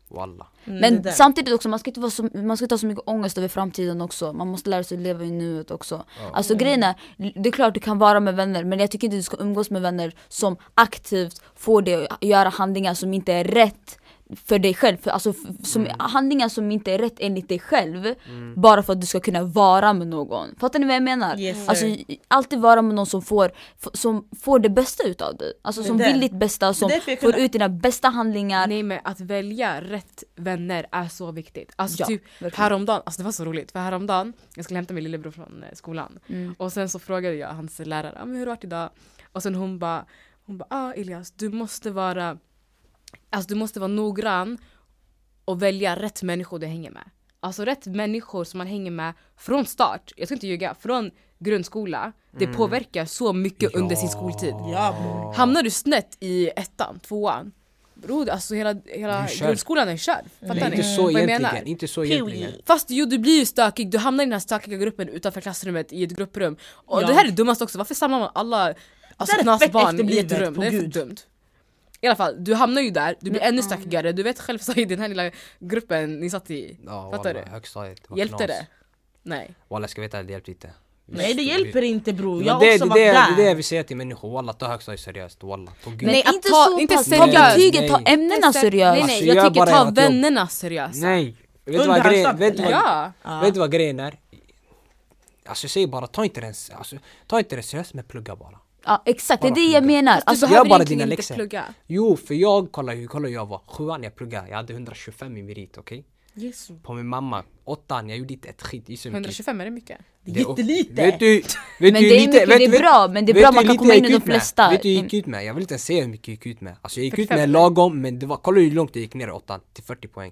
Walla. Mm, Men samtidigt också, man ska, inte vara så, man ska inte ha så mycket ångest över framtiden också. Man måste lära sig att leva i nuet också. Alltså grejen är, det är klart du kan vara med vänner men jag tycker inte du ska umgås med vänner som aktivt får dig att göra handlingar som inte är rätt för dig själv. För, alltså, som, Handlingar som inte är rätt enligt dig själv bara för att du ska kunna vara med någon. Fattar ni vad jag menar? Yes, alltså, alltid vara med någon som får, som får det bästa utav dig. Alltså som vill det. ditt bästa, som jag får ut dina bästa handlingar. Nej men att välja rätt vänner är så viktigt. Alltså Ja, typ verkligen. häromdagen, alltså det var så roligt för häromdagen, jag skulle hämta min lillebror från eh, skolan Mm. och sen så frågade jag hans lärare, ah, men hur har det varit idag? Och sen hon bara, hon bara, ah Elias du måste vara, alltså du måste vara noggrann och välja rätt människor du hänger med. Alltså rätt människor som man hänger med från start, jag ska inte ljuga, från grundskola, det påverkar så mycket under sin skoltid. Ja. Hamnar du snett i ettan, tvåan, bror alltså hela, hela är grundskolan är körd. Fattar Det är ni inte så vad jag menar? inte så egentligen. Fast jo du blir ju stökig, du hamnar i den här stökiga gruppen utanför klassrummet i ett grupprum. Och Ja. det här är dummast också, varför samlar man alla alltså, knasbarn i ett rum? Det är för dumt. I alla fall, du hamnar ju där, du blir ännu stökigare, du vet själv [LAUGHS] i den här lilla gruppen ni satt i. Ja, Fattar du? högstadiet. var Hjälpte knas. det? Nej. Walla jag ska veta det hjälpte inte. Nej det hjälper inte bror, Det, jag har det, också det, varit det, det är det jag där. vill säga till människor, walla ta högstadiet seriöst, walla. På gud. Men Nej, att inte ta- så inte pass, seriöst. ta betyget, ta Nej. ämnena seriöst. Nej Alltså, nej, gör jag tycker bara ta ert jobb. vännerna seriöst. Nej! Vet du Under vad grejen vet du vad, Ja! Ja. vet du vad grejen är? Alltså jag säger bara, ta inte den, alltså, ta inte det seriöst men plugga bara. Ja exakt, det är det jag plugga. menar. Du Alltså, Gör behöver bara egentligen dina inte läxor. plugga. Jo, för jag, kolla hur kolla jag var. Sjuan jag pluggade, jag hade 125 i merit, okej? Jesus. På min mamma. Åttan, jag gjorde inte ett skit. Gissa hur mycket. 125 är det mycket? Det är jättelite! Vet du, vet Men du det är mycket, vet, det är bra, men det är bra du man kan komma in i de flesta. Vet du hur jag gick ut med? Jag vill inte ens säga hur mycket jag gick ut med. Alltså jag gick ut 45 med lagom, men det var, kolla hur långt jag gick ner i åttan. Till 40 poäng.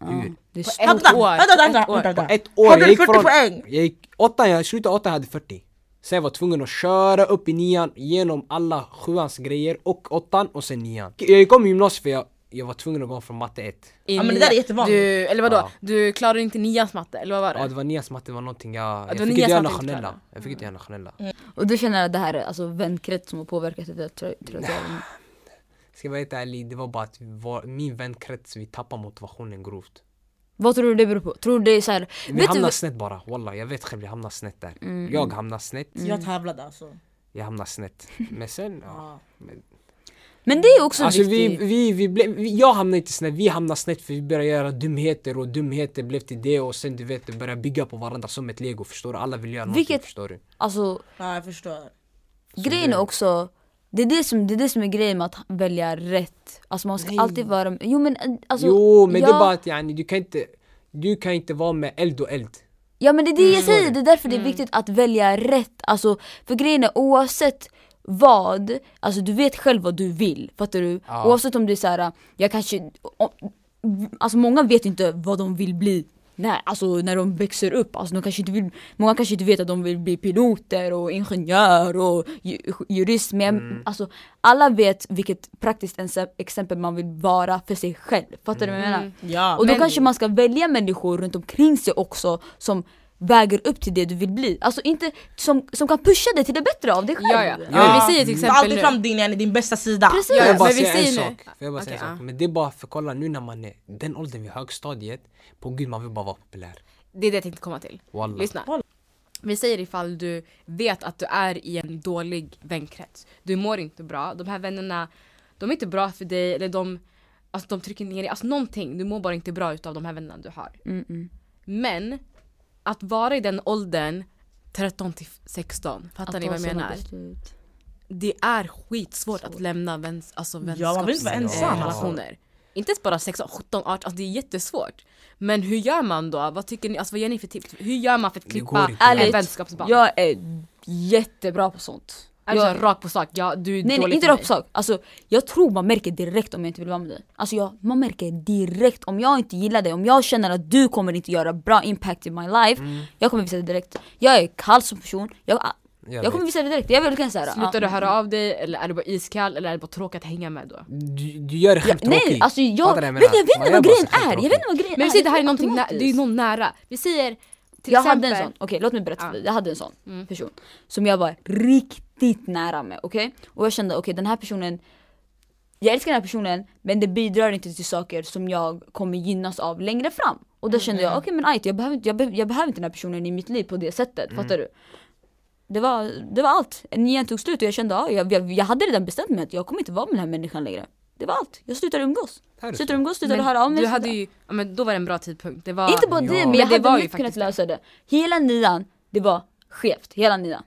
Är På ett år. vänta, vänta, Ett år. vänta, vänta. Ett år, Hade jag du gick 40 från... poäng? Jag gick, åttan, jag slutade åttan, jag hade 40. Sen jag var tvungen att köra upp i nian, genom alla sjuans grejer och åttan och sen nian. Jag kom i gymnasiet för jag, jag var tvungen att gå från matte 1. I Ja, men det där är jättevanligt. Du, eller vadå? Ja. Du klarade inte nians matte, eller vad var det? Ja det var nians matte, det var någonting jag... det Jag fick inte göra nationella. Jag fick inte göra nationella. Och du känner att det här är alltså vänkrets som har påverkat dig göra det? Ska jag vara helt ärlig, det var bara att min vänkrets, vi tappade motivationen grovt. Vad tror du det beror på? Tror du det är så här, Vi vet du, hamnade snett bara, walla. Jag vet själv, jag hamnade snett där. Jag hamnade snett, Jag tävlade alltså. jag hamnade snett. Men sen, ja. Men, men det är också alltså vi, viktigt. vi, vi, blev, vi, jag hamnade inte snett, vi hamnade snett för vi började göra dumheter och dumheter blev till det och sen du vet, det började bygga på varandra som ett lego, förstår du? Alla vill göra någonting, Vilket- förstår du? Alltså Ja jag förstår. grejen är också, det är det, som, det är det som är grejen med att välja rätt. Alltså man ska Nej. alltid vara, jo men eh, alltså, jo, men ja, det är bara att yani, du kan inte, du kan inte vara med eld och eld. Ja men det är det jag säger, det. är därför det är viktigt att välja rätt. Alltså, för grejen är oavsett vad, alltså du vet själv vad du vill, fattar du? Ja. Oavsett om det är såhär, jag kanske, alltså många vet inte vad de vill bli Nej, alltså när de växer upp, alltså de kanske inte vill, många kanske inte vet att de vill bli piloter och ingenjör och ju- jurist men alltså alla vet vilket praktiskt exempel man vill vara för sig själv. Fattar du vad jag menar? Ja, Och då men- kanske man ska välja människor runt omkring sig också som väger upp till det du vill bli. Alltså inte som, som kan pusha dig till det bättre av dig själv. Ja, ja. Ja. Men vi säger till Ta exempel alltid fram din, din bästa sida. Precis. Jag bara men vi säga en sak? Får jag bara säga Okej, en sak? Men det är bara för kolla nu när man är den åldern vid högstadiet, på gud man vill bara vara populär. Det är det jag tänkte komma till. Wallah. Lyssna. Vi säger ifall du vet att du är i en dålig vänkrets. Du mår inte bra. De här vännerna, de är inte bra för dig eller de, alltså, de trycker ner dig. Alltså någonting. Du mår bara inte bra utav de här vännerna du har. Mm, mm. Men att vara i den åldern 13 till 16, fattar Att ni vad jag menar? beslut. Det är skitsvårt att lämna väns, alltså Ja, man vill inte ens bara 16, 17, 18, alltså det är jättesvårt. Men hur gör man då? Vad tycker ni? Alltså vad ger ni för tips? Hur gör man för att klippa Ärligt, vänskapsband? Jag är jättebra på sånt. Är du Jag- såhär rakt på sak? Ja, du är Nej, nej dålig inte för rakt på sak. Alltså, jag tror man märker direkt om jag inte vill vara med dig. Alltså jag, man märker direkt om jag inte gillar dig, om jag känner att du kommer inte göra bra impact i my life, jag kommer visa det direkt. Jag är kall som person, jag, jag, kommer vet. visa det direkt. Jag vill verkligen säga Slutar du höra av dig eller är du bara iskall eller är det bara tråkigt att hänga med då? Du, du gör dig själv Nej tråkig. alltså jag, du vet, jag vet inte vad grejen är, jag vet inte vad grejen Men vi är. säger det här är någonting, det är någon nära. Vi säger till jag exempel... hade en sån, okej låt mig berätta för dig. Jag hade en sån person som jag var riktigt nära med, okej? Och jag kände okej den här personen jag älskar den här personen men det bidrar inte till saker som jag kommer gynnas av längre fram. Och då kände jag okej men ajt, jag, behöver inte, jag, be, jag behöver inte den här personen i mitt liv på det sättet, fattar du? Det var, det var allt. Nian tog slut och jag kände ja, jag, jag, jag hade redan bestämt mig att jag kommer inte vara med den här människan längre. Det var allt. Jag slutade umgås. Slutade umgås, slutade Men höra av mig. du hade ju, ja, men då var det en bra tidpunkt. Det var... Inte bara Ja. det, men Men jag det hade lätt kunnat lösa det. Hela nian, det var skevt. Hela nian.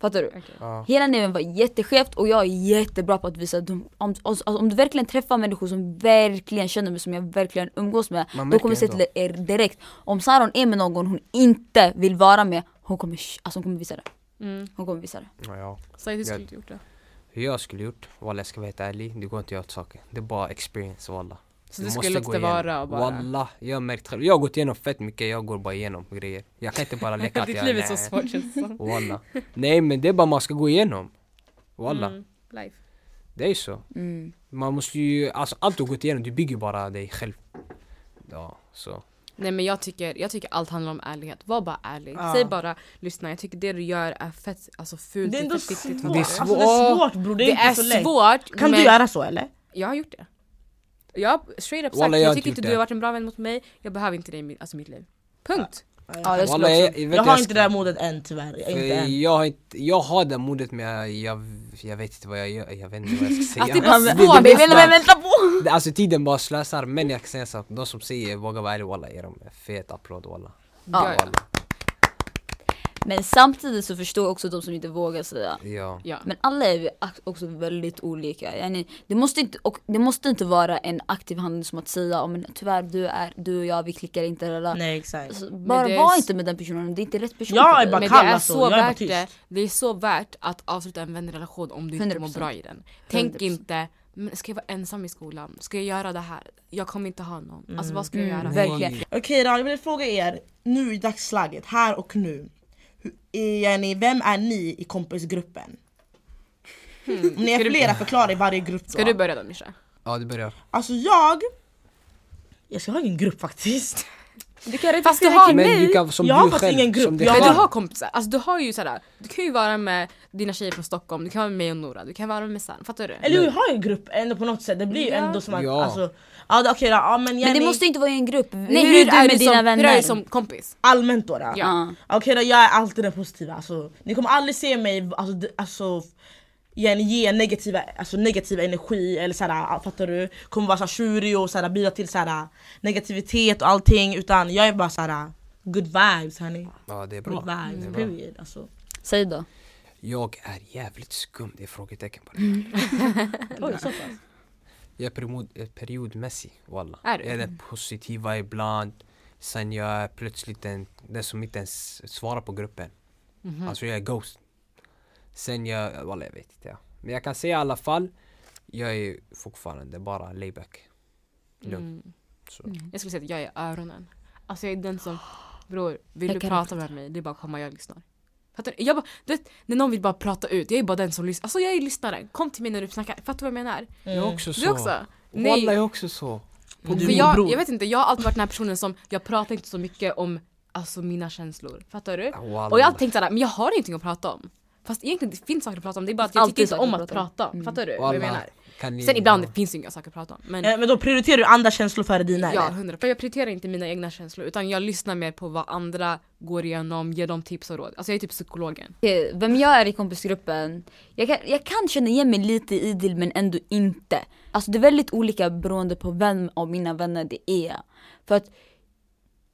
Fattar du? Ja. Hela nian var jätteskevt och jag är jättebra på att visa att de, om, alltså, om du verkligen träffar människor som verkligen känner mig, som jag verkligen umgås med, då kommer jag säga till er direkt. Om Saron är med någon hon inte vill vara med, hon kommer, alltså, hon kommer visa det. Mm. Hon kommer visa det. Ja, ja. Skulle Jag- du gjort det? Hur jag skulle gjort, walla jag ska vara helt ärlig, det går inte att göra åt saker. Det är bara experience walla. Så Du skulle låta det vara och bara... Wallah, jag har märkt själv. Jag har gått igenom fett mycket, jag går bara igenom grejer. Jag kan inte bara [LAUGHS] leka att Ditt jag liv är så svårt känns det som. Wallah. Nej men det är bara man ska gå igenom. Wallah, Mm, life. det är så. Mm. Man måste ju, alltså allt du har gått igenom, du bygger bara dig själv. Ja, så. Nej men jag tycker, jag tycker allt handlar om ärlighet. Var bara ärlig. Ja. Säg bara lyssna, jag tycker det du gör är fett alltså fult. Det är ändå fett viktigt svårt. Det är dig. Alltså, det är svårt bror, det är, Det inte är så lätt. svårt. Kan men du göra så eller? Jag har gjort det. Jag har straight up sagt, Wallah, jag jag tycker inte gjort du det. har varit en bra vän mot mig, jag behöver inte dig i mitt, alltså mitt liv. Punkt. Ja, jag skulle Wallah, också, jag, jag, Jag har jag inte det här modet än tyvärr. Inte än. jag, har inte, jag har det modet men jag, jag, jag vet inte vad jag gör, jag vet inte vad jag ska säga. Alltså, det är bara Det- det men vänta på! det- Alltså tiden bara slösar, men jag kan säga så, de som säger våga vara ärlig walla, ger dem en fet applåd walla. Ja, ja. Walla. Men samtidigt så förstår jag också de som inte vågar säga. Ja. Ja. Men alla är vi också väldigt olika. Det, måste inte, och det måste inte vara en aktiv handling som att säga oh, men tyvärr du, är, du och jag vi klickar inte. Eller, Nej exakt. alltså, bara var inte med den personen, det är inte rätt person Jag är bara kall det är alltså, så jag är värt tyst. det. Det är så värt att avsluta en vänrelation om du inte mår 100%. bra i den. Tänk 100%. inte, men ska jag vara ensam i skolan? Ska jag göra det här? Jag kommer inte ha någon. Alltså vad ska jag Mm, göra? verkligen. Okej då, jag vill fråga er nu i dagsläget, här och nu. Ni, vem är ni i kompisgruppen? Om ni är du- flera, förklara i varje grupp då. Ska du börja då Misha? ja, det börjar. Alltså jag... Jag ska ha ingen grupp faktiskt. Du kan Fast du har, Men du kan som Jag har du själv, ingen grupp, som jag men själv. du har kompisar, alltså du har ju sådär, du kan ju vara med dina tjejer från Stockholm, du kan vara med mig och Nora, du kan vara med San, fattar du? Eller hur, har ju en grupp ändå på något sätt, det blir ju Ja. ändå som att... Ja. Alltså, ja, okej då, ja, men, Men Jenny, det måste inte vara i en grupp. Nej, hur, är du med som, dina hur vänner? är du som kompis? allmänt då. då. Ja. Ja. Okej då, jag är alltid den positiva. Alltså, ni kommer aldrig se mig alltså, alltså, ge, ge negativa, alltså, negativ energi eller såhär, fattar du? Kommer vara såhär tjurig och såhär, bidra till såhär, negativitet och allting utan jag är bara såhär good vibes hörni. Ja, det är bra. Good vibes, period. Alltså. Säg då. Jag är jävligt skum, det är frågetecken på det. [LAUGHS] Oj, så pass. Jag är period, eh, periodmässig walla. Är du? Jag är den positiva ibland. Sen jag är plötsligt den, den som inte ens svarar på gruppen. Mhm. Alltså jag är ghost. Sen jag, walla jag vet inte. Ja. Men jag kan säga i alla fall, jag är fortfarande bara layback. Lugn. Mm. Så. Jag skulle säga att jag är öronen. Alltså jag är den som, bror vill Jag du prata med mig? Det är bara att komma, jag lyssnar. Fattar du? Jag bara, du vet, när någon vill bara prata ut, jag är bara den som lyssnar. Alltså jag är lyssnaren, kom till mig när du snackar, fattar du vad jag menar? Jag är också så. Du också? Nej. Nej. jag är också så. Du För jag, jag vet inte, jag har alltid varit den här personen som, jag pratar inte så mycket om alltså, mina känslor. Fattar du? Wallah. Och jag har alltid tänkt såhär, men jag har ingenting att prata om. Fast egentligen det finns saker att prata om, det är bara att jag Alltid tycker inte om att prata om. Mm. Fattar du vad jag menar? Kan ni- Sen ibland ja. det finns det inga saker att prata om. Men Eh, Men då prioriterar du andra känslor före dina ja, hundra. För jag prioriterar inte mina egna känslor utan jag lyssnar mer på vad andra går igenom, ger dem tips och råd. Alltså jag är typ psykologen. Okej, Vem jag är i kompisgruppen, jag kan, jag kan känna igen mig lite i Idil men ändå inte. Alltså det är väldigt olika beroende på vem av mina vänner det är. För att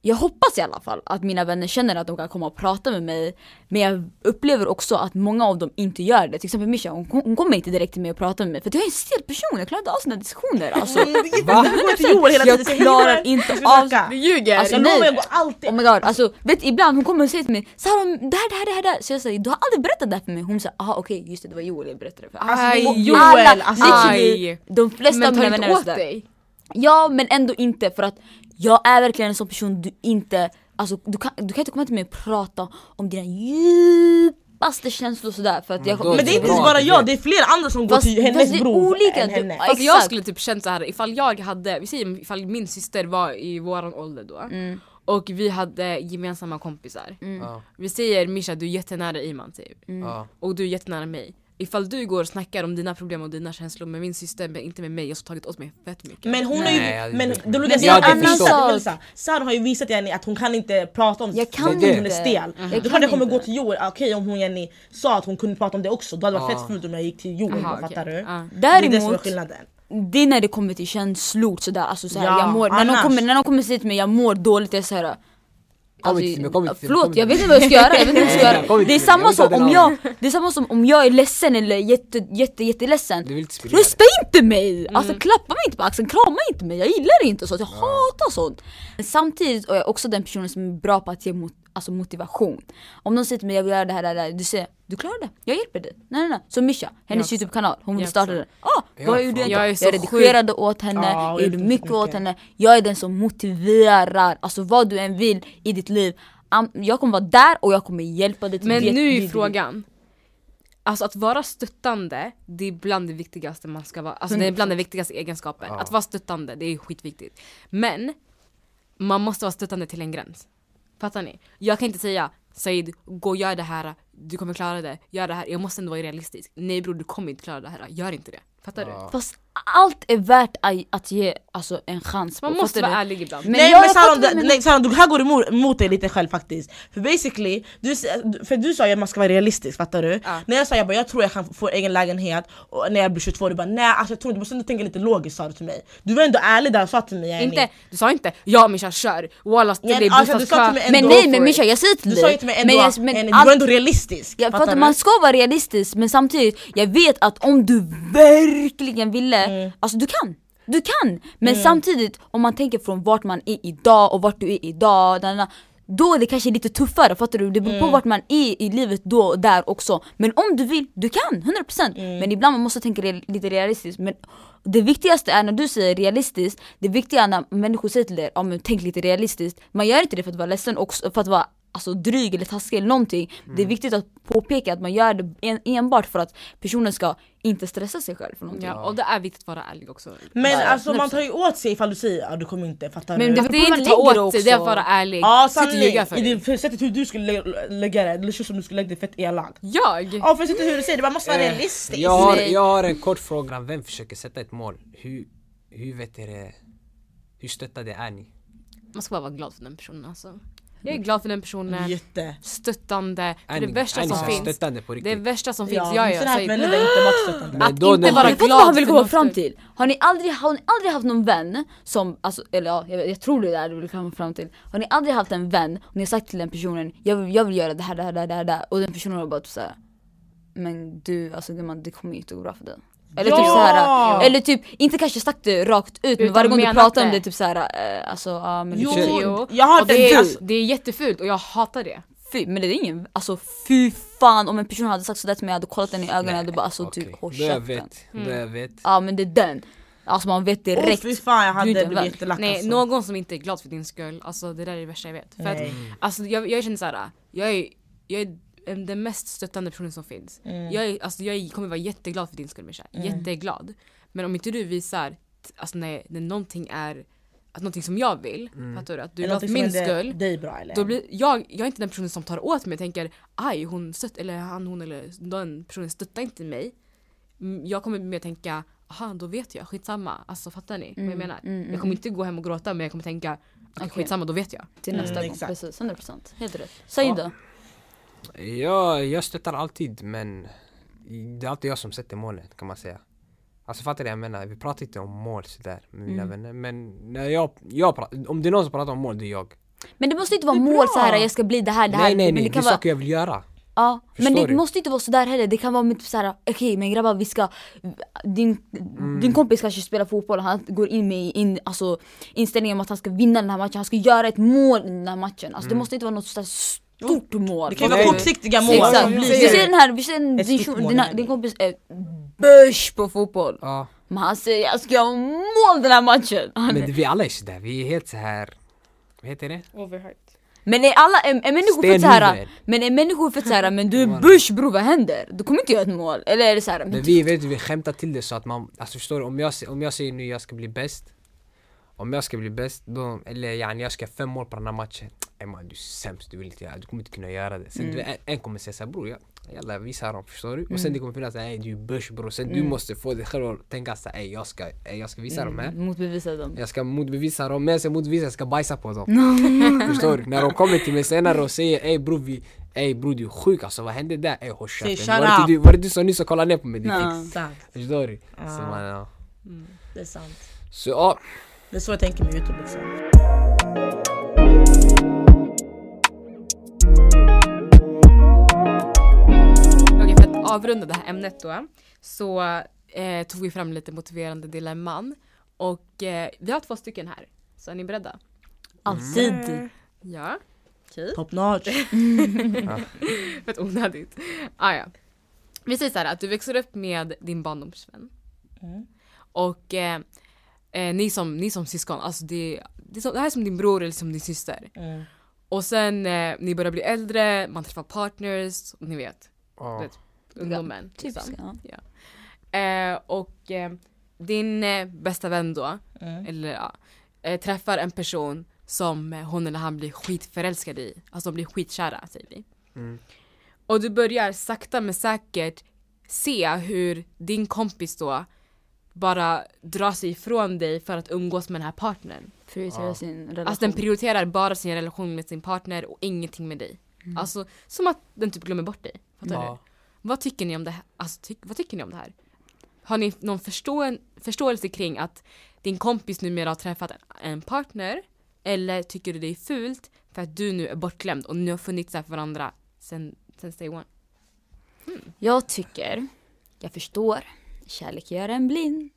jag hoppas i alla fall att mina vänner känner att de kan komma och prata med mig Men jag upplever också att många av dem inte gör det. Till exempel Misha, hon, hon kommer inte direkt till mig och pratar med mig för att jag är en stel person, jag klarar inte av såna diskussioner alltså. Va? Jag klarar "Hej, Joel, inte av- snacka." Du ljuger! Alltså, Jag nej. Oh my god, alltså vet ibland hon kommer och säger till mig Sara det här, det här, det här, det här. Så jag säger du har aldrig berättat det här för mig. Hon säger aha okej just det, det var Joel jag berättade för. Alltså, Aj, Joel, Joel, alltså, literally, aj. de flesta av men mina vänner är sådär. dig. Ja men ändå inte för att jag är verkligen en sån person du inte, alltså du kan, du kan inte komma till mig och prata om dina djupaste känslor sådär för att jag Men det är inte bara jag, det är flera andra som går Fast- till fast hennes det är bror olika, än henne. Fast jag skulle typ känt så här ifall jag hade, vi säger ifall min syster var i våran ålder då Mm. och vi hade gemensamma kompisar. Ja, Vi säger Misha du är jättenära Iman typ Mm. ja. och du är jättenära mig. Ifall du går och snackar om dina problem och dina känslor med min syster men inte med mig, jag har tagit åt mig fett mycket. Men hon Nej, jag- ju, men det- Men det säga en annan visat, sak. Sara har ju visat Jenny att hon kan inte prata om Jag kan för hon är stel. Då kan kan jag kommer gå till Joel, okej om hon Jenny sa att hon kunde prata om det också, då hade det varit fett fult om jag gick till Joel, Aha, fattar du? Det är det som är Däremot, skillnaden. det är när det kommer till känslor sådär, alltså såhär, Ja, jag mår, när, någon kommer, när någon kommer säga till mig jag mår dåligt, jag såhär Kom inte till mig, kom inte till mig, förlåt jag vet inte vad jag ska göra, jag vet inte vad jag ska göra. [LAUGHS] Det är samma som om jag, det är samma som om jag är ledsen eller jätte, jätte, jätteledsen Rösta inte mig! Alltså Mm. klappa mig inte på axeln, krama inte mig, jag gillar inte sånt, jag hatar sånt. Samtidigt är jag också den personen som är bra på att ge mot, alltså motivation. Om någon säger till mig jag vill göra det här, det här, du säger du klarar det, jag hjälper dig. Nej nej nej. Så Misha, hennes också. youtube-kanal, hon vill starta den. Ah, Ja, vad gjorde jag? Jag är Jag, redigerade åt henne, Ja, jag och gjorde mycket åt henne. Jag är den som motiverar, alltså vad du än vill i ditt liv. Jag kommer vara där och jag kommer hjälpa dig till Men nu är frågan. Alltså att vara stöttande, det är bland det viktigaste man ska vara. Alltså det är bland den viktigaste egenskapen. Ja. Att vara stöttande, det är skitviktigt. Men man måste vara stöttande till en gräns. Fattar ni? Jag kan inte säga Said, gå och gör det här, du kommer klara det, gör det här. Jag måste ändå vara realistisk. Nej bror, du kommer inte klara det här, gör inte det. Fattar Ja. Fast allt är värt att- ge alltså, en chans du? Man måste vara du? ärlig ibland. Men nej jag- men jag Saron, du det- nej, Saron, du här går emot, emot dig lite själv faktiskt. För basically, du, för du sa ju att man ska vara realistisk, fattar du? Ja. När jag sa jag bara, jag tror jag kan få egen lägenhet och när jag blir 22, du bara nej alltså, jag tror du måste ändå tänka lite logiskt sa du till mig. Du var ändå ärlig där och sa till mig Jenny. Inte, du sa inte ja Misha kör, walla ställ Ja, dig i alltså, du bostadskö. Men nej men. Misha jag säger till Du dig sa ju till mig ändå, men jag, men du var ändå realistisk. Jag fattar fattar, man ska vara realistisk men samtidigt, jag vet att om du verkligen ville, Mm. alltså du kan. Du kan! Men samtidigt, om man tänker från vart man är idag och vart du är idag, då är det kanske lite tuffare, fattar du? Det beror Mm. på vart man är i livet då och där också. Men om du vill, du kan! 100% Mm. Men ibland man måste tänka re- lite realistiskt. Men det viktigaste är när du säger realistiskt, det viktiga är när människor säger till dig ja, men tänk lite realistiskt. Man gör inte det för att vara ledsen också, för att vara alltså, dryg eller taskig eller någonting. Det är viktigt att påpeka att man gör det en, enbart för att personen ska inte stressa sig själv för någonting. Ja, och det är viktigt att vara ärlig också. Men Ja, alltså man tar ju åt sig ifall du säger ja, du kommer inte, fattar Men du? det- Det är inte ta åt sig, det är att vara ärlig. Ja och sanning, för i det, sättet hur du skulle lä- lägga det, det känns som du skulle lägga det fett elakt. Jag? Ja för sättet hur du säger det, man måste vara Eh, realistisk. Jag har, jag har en kort fråga, vem försöker sätta ett mål? Hur, hur vet det? Hur stöttade är ni? Man ska bara vara glad för den personen alltså. Jag är glad för den personen, Jätte. stöttande, Är för det värsta är som finns. stöttande på Det riktigt? värsta som finns, Ja, ja, ja, sådana här vänner där inte varit stöttande. Men Att då inte vara Jag vet vad glad han vill komma fram till. Har ni aldrig, har ni aldrig haft någon vän som, alltså, eller ja, jag, jag tror det är det du vill komma fram till. Har ni aldrig haft en vän och ni har sagt till den personen jag vill, jag vill göra det här, det här, det här, det här, det här och den personen har bara typ såhär Men du, alltså gumman det kommer inte gå bra för dig. Eller typ Ja! såhär, eller typ, inte kanske sagt det rakt ut men varje gång du pratar om det. det typ såhär, eh, alltså ja men Jo, kör- Jo, jag har och det, är, alltså, det är jättefult och jag hatar det. Fy, men det är ingen, alltså fy fan om en person hade sagt sådär till mig, jag hade kollat den i ögonen och hade bara alltså Okej, typ håll käften. vet, då jag vet. Ja men det är den. Alltså man vet Åh direkt. fy fan jag Du hade blivit jättelack Nej, alltså. någon som inte är glad för din skull, alltså det där är det värsta jag vet. För att, alltså jag, jag känner såhär, jag är, jag är den mest stöttande personen som finns. Mm. Jag, är, alltså jag kommer vara jätteglad för din skull Misha, jätteglad. Men om inte du visar, alltså när, när någonting är, att någonting som jag vill, fattar du? Att du är för min skull. dig bra eller? Då blir, jag, jag är inte den personen som tar åt mig och tänker aj hon stött, eller han hon eller den personen stöttar inte mig. Mm, Jag kommer mer tänka aha då vet jag, skitsamma. Alltså fattar ni vad jag menar? mm, Jag kommer inte gå hem och gråta men jag kommer tänka okay. Skitsamma då vet jag. Till nästa Mm, gång. exakt. Precis, 100%. Helt rätt. Said då? Jag, jag stöttar alltid men det är alltid jag som sätter målet kan man säga. Alltså fattar du jag menar? Vi pratar inte om mål sådär med mina vänner men när jag, jag pratar, om det är någon som pratar om mål det är jag. Men det måste inte vara mål så här jag ska bli det här, det här. nej nej men nej, det det, kan är vara, saker jag vill göra. ja, men Förstår det du? måste inte vara sådär heller. Det kan vara mycket såhär, okej men grabbar vi ska, din, din kompis kanske spelar fotboll, han går in med in, alltså, inställningen om att han ska vinna den här matchen, han ska göra ett mål i den här matchen. Alltså det måste inte vara något sådär stort mål. Det kan vara kortsiktiga mål Exakt. Vi ser den här, vi ser en, Ett din, din, din kompis är börs på fotboll. Ja. Men han säger jag ska göra mål den här matchen. Han [LAUGHS] Men vi alla är sådär, vi är helt så här. vad heter det? Overhyped. Men är alla, är, är människor fett såhär, men är människor fett såhär, men du är bush bror vad händer? Du kommer inte göra ett mål, eller är det såhär, Men men vi vet vi skämtar till det så att man, alltså förstår du, om jag, om jag säger nu jag ska bli bäst Om jag ska bli bäst, då, eller yani jag ska göra fem mål på den här matchen Ey man du är sämst, du vill inte göra, du kommer inte kunna göra det Sen du, en, en kommer säga såhär bror, jalla visa dem, förstår du? Och sen det kommer finnas såhär, du är börs bror Sen du måste få dig själv att tänka såhär, ey jag ska, ey, jag ska visa dem här motbevisa dem. jag ska motbevisa dem, men jag ska motbevisa, jag ska bajsa på dem [LAUGHS] Förstår du? När de kommer till mig senare och säger ey bror vi Ey bror du är sjuk alltså, vad hände där? Ey håll käften, var det du, var det du som nyss kollade ner på mig? Exakt, Förstår du? Ja. Så man, ja. det är sant. Så ja, Det är så jag tänker med youtube liksom. Okej, för att avrunda det här ämnet då så eh, tog vi fram lite motiverande dilemman och eh, vi har två stycken här. Så är ni beredda? Alltid. Ja. Top notch. [LAUGHS] Fett onödigt. Ah, ja. Vi säger så här att du växer upp med din barndomsvän. Mm. Och eh, eh, ni, som, ni som syskon, alltså det, det, är som, det här är som din bror eller som din syster. Mm. Och sen eh, ni börjar bli äldre, man träffar partners, ni vet. ja. Vet, ungdomen. Typiskt, liksom. ja. Eh, och eh, din eh, bästa vän då, Mm. eller ja, eh, träffar en person som eh, hon eller han blir skitförälskad i. Alltså de blir skitkära säger vi. Mm. Och du börjar sakta men säkert se hur din kompis då bara drar sig ifrån dig för att umgås med den här partnern. Prioritera Ja. sin relation. Alltså den prioriterar bara sin relation med sin partner och ingenting med dig. Alltså som att den typ glömmer bort dig. Fattar Ja. du? Vad tycker ni om det här? Alltså, ty- vad tycker ni om det här? Har ni någon förstå- förståelse kring att din kompis numera har träffat en partner? Eller tycker du det är fult för att du nu är bortglömd och ni har funnits där för varandra sen, sen day one? Jag tycker, jag förstår, kärlek gör en blind.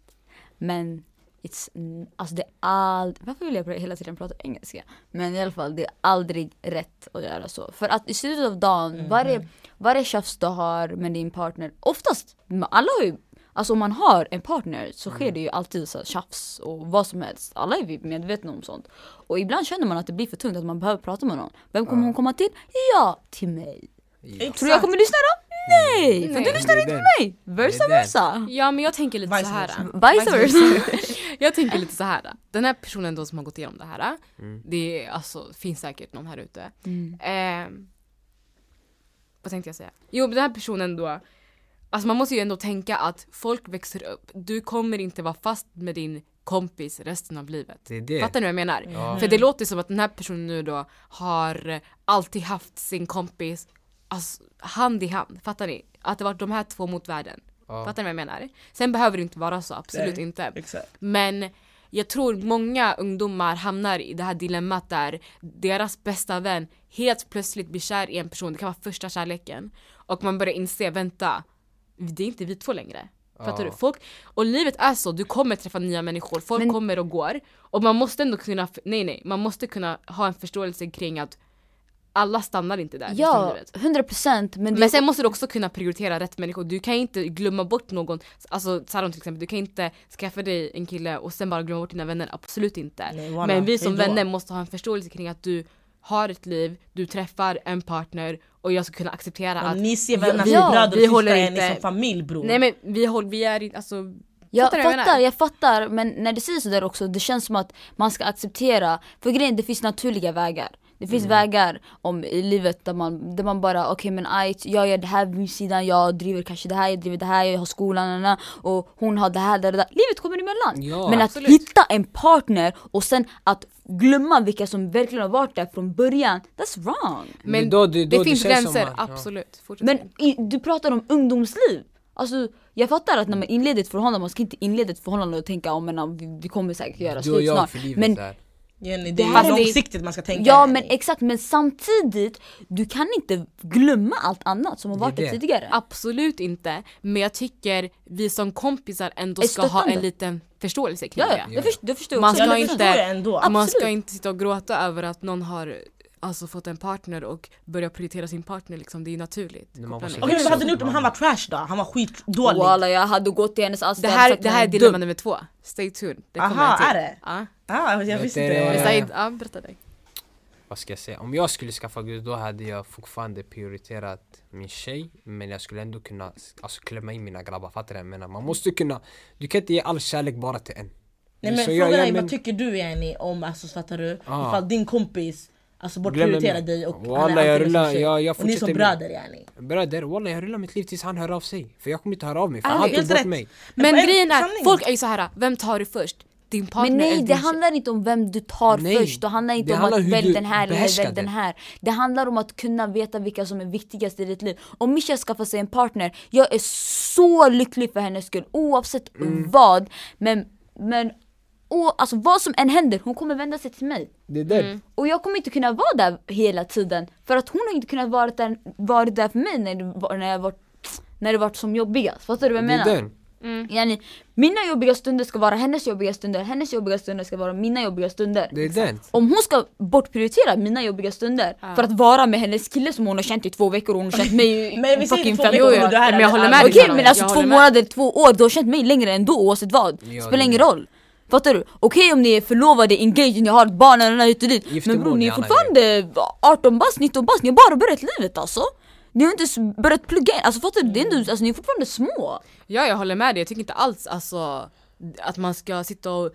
Men it's, alltså det är aldrig, varför vill jag hela tiden prata engelska? Men i alla fall, det är aldrig rätt att göra så. För att i slutet av dagen, varje, varje tjafs du har med din partner, oftast, alla har ju Alltså om man har en partner så sker det ju alltid så tjafs och vad som helst. Alla är vi medvetna om sånt. Och ibland känner man att det blir för tungt att man behöver prata med någon. Vem kommer hon komma till? Ja, till mig. Ja. Tror du jag kommer lyssna då? Nej! För Nej. du lyssnar inte på mig! Versa versa! Ja men jag tänker lite Vice så här. Vice versa! Jag tänker lite så här. Den här personen då som har gått igenom det här. Mm. Det är, alltså, finns säkert någon här ute. Mm. Ehm, vad tänkte jag säga? Jo, den här personen då. Alltså man måste ju ändå tänka att folk växer upp. Du kommer inte vara fast med din kompis resten av livet. Det det. Fattar ni vad jag menar? Ja. För det låter som att den här personen nu då har eh, alltid haft sin kompis alltså, hand i hand. Fattar ni? Att det var de här två mot världen. Ja. Fattar ni vad jag menar? Sen behöver det inte vara så, absolut Nej. inte. Exakt. Men jag tror många ungdomar hamnar i det här dilemmat där deras bästa vän helt plötsligt blir kär i en person, det kan vara första kärleken. Och man börjar inse, vänta, det är inte vi två längre. Fattar Ja. du? Folk, och livet är så, du kommer träffa nya människor, folk Men- kommer och går. Och man måste ändå kunna, nej nej, man måste kunna ha en förståelse kring att alla stannar inte där. Ja? 100 procent. Men, Men sen måste du också kunna prioritera rätt människor. Du kan inte glömma bort någon, alltså Saron till exempel, du kan inte skaffa dig en kille och sen bara glömma bort dina vänner. Absolut inte. Nej, voilà. Men vi som vänner måste ha en förståelse kring att du har ett liv, du träffar en partner och jag ska kunna acceptera Ja, att ni ser varandra vi- som bröder vi och håller är ni inte- som familj bror. Nej men vi, håller, vi är inte, alltså Jag Fattar jag fattar, jag fattar, men när du säger sådär också, det känns som att man ska acceptera, för grejen det finns naturliga vägar. Det finns vägar om, i livet där man, där man bara okej men ajt, jag gör det här vid sidan, jag driver kanske det här, jag driver det här, jag har skolan och hon har det här, det där. Livet kommer emellan. Ja, men att absolut. hitta en partner och sen att glömma vilka som verkligen har varit där från början, that's wrong. Men då- det- det, då det finns gränser, att- ja. absolut. Fortsätt. Men i, du pratar om ungdomsliv. Alltså jag fattar att när man inleder ett förhållande, man ska inte inleda ett förhållande och tänka om oh, vi, vi kommer säkert göra slut snart. Men där. Jenny, det Det är långsiktigt man ska tänka. Ja men exakt, men samtidigt, du kan inte glömma allt annat som har Det varit där det. tidigare. Absolut inte, men jag tycker vi som kompisar ändå ska ha en liten förståelse kring Ja, ja, det. jag, förstår, jag förstår Man ska Ja, det inte-. Man ska inte sitta och gråta över att någon har alltså, fått en partner och börja prioritera sin partner liksom, det är naturligt. Okej men vad hade ni gjort om han var trash då? Han var skitdålig. Walla jag hade gått i hennes Det ansikte här, det här är dilemma nummer två, stay tuned. Det Aha, till. är det? Ja. Ah, jag visste Vet inte det. det? Said, ja, berätta dig. Vad ska jag säga? Om jag skulle skaffa gud då hade jag fortfarande prioriterat min tjej Men jag skulle ändå kunna alltså, klämma in mina grabbar, fattar du vad jag menar? Man måste kunna, du kan inte ge all kärlek bara till en Nej men frågan är men- vad tycker du Jenny om, alltså fattar du? Ah. Ifall din kompis alltså mig. dig och Wallah, han är jag rullar- som tjej. jag- jag och ni är som bröder yani. Bröder, wallah jag rullar mitt liv tills han hör av sig För jag kommer inte höra av mig, för Ärligt. han tog bort rätt. mig Men poäng- grejen är, sanning. folk är ju så här. vem tar du först? Din partner Men nej det handlar inte om vem du tar Nej, först, det handlar inte det om handlar att hur välj du den här eller behärskar välj den här. Det handlar om att kunna veta vilka som är viktigast i ditt liv. Om Misha skaffar sig en partner, jag är så lycklig för hennes skull oavsett Mm. vad. Men, men och, alltså, vad som än händer, hon kommer vända sig till mig. Det är det Mm. Och jag kommer inte kunna vara där hela tiden för att hon har inte kunnat vara där, varit där för mig när det, var, när jag var, när det varit som jobbigast. Fattar du vad jag Det är menar? den Yani, mina jobbiga stunder ska vara hennes jobbiga stunder, hennes jobbiga stunder ska vara mina jobbiga stunder. Det är den Om hon ska bortprioritera mina jobbiga stunder för att vara med hennes kille som hon har känt i två veckor och hon har känt mig i Men vi säger fucking fem år. Men jag är- håller med Okej Karin. men alltså två med. månader, två år, du har känt mig längre ändå oavsett vad. Ja, Spelar det- ingen roll. Fattar du? Okej om ni är förlovade, engaged, ni har ett barn eller hit och dit. Men bror ni är fortfarande 18 bast, 19 bast, ni har bara börjat livet alltså. Ni har inte s- börjat plugga än, alltså fattar du? Det är ändå, alltså, ni är fortfarande små. Ja jag håller med dig, jag tycker inte alls alltså att man ska sitta och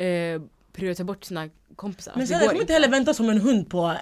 eh, prioritera bort sina kompisar. Men Alltså, sen det jag kommer inte inte. heller vänta som en hund på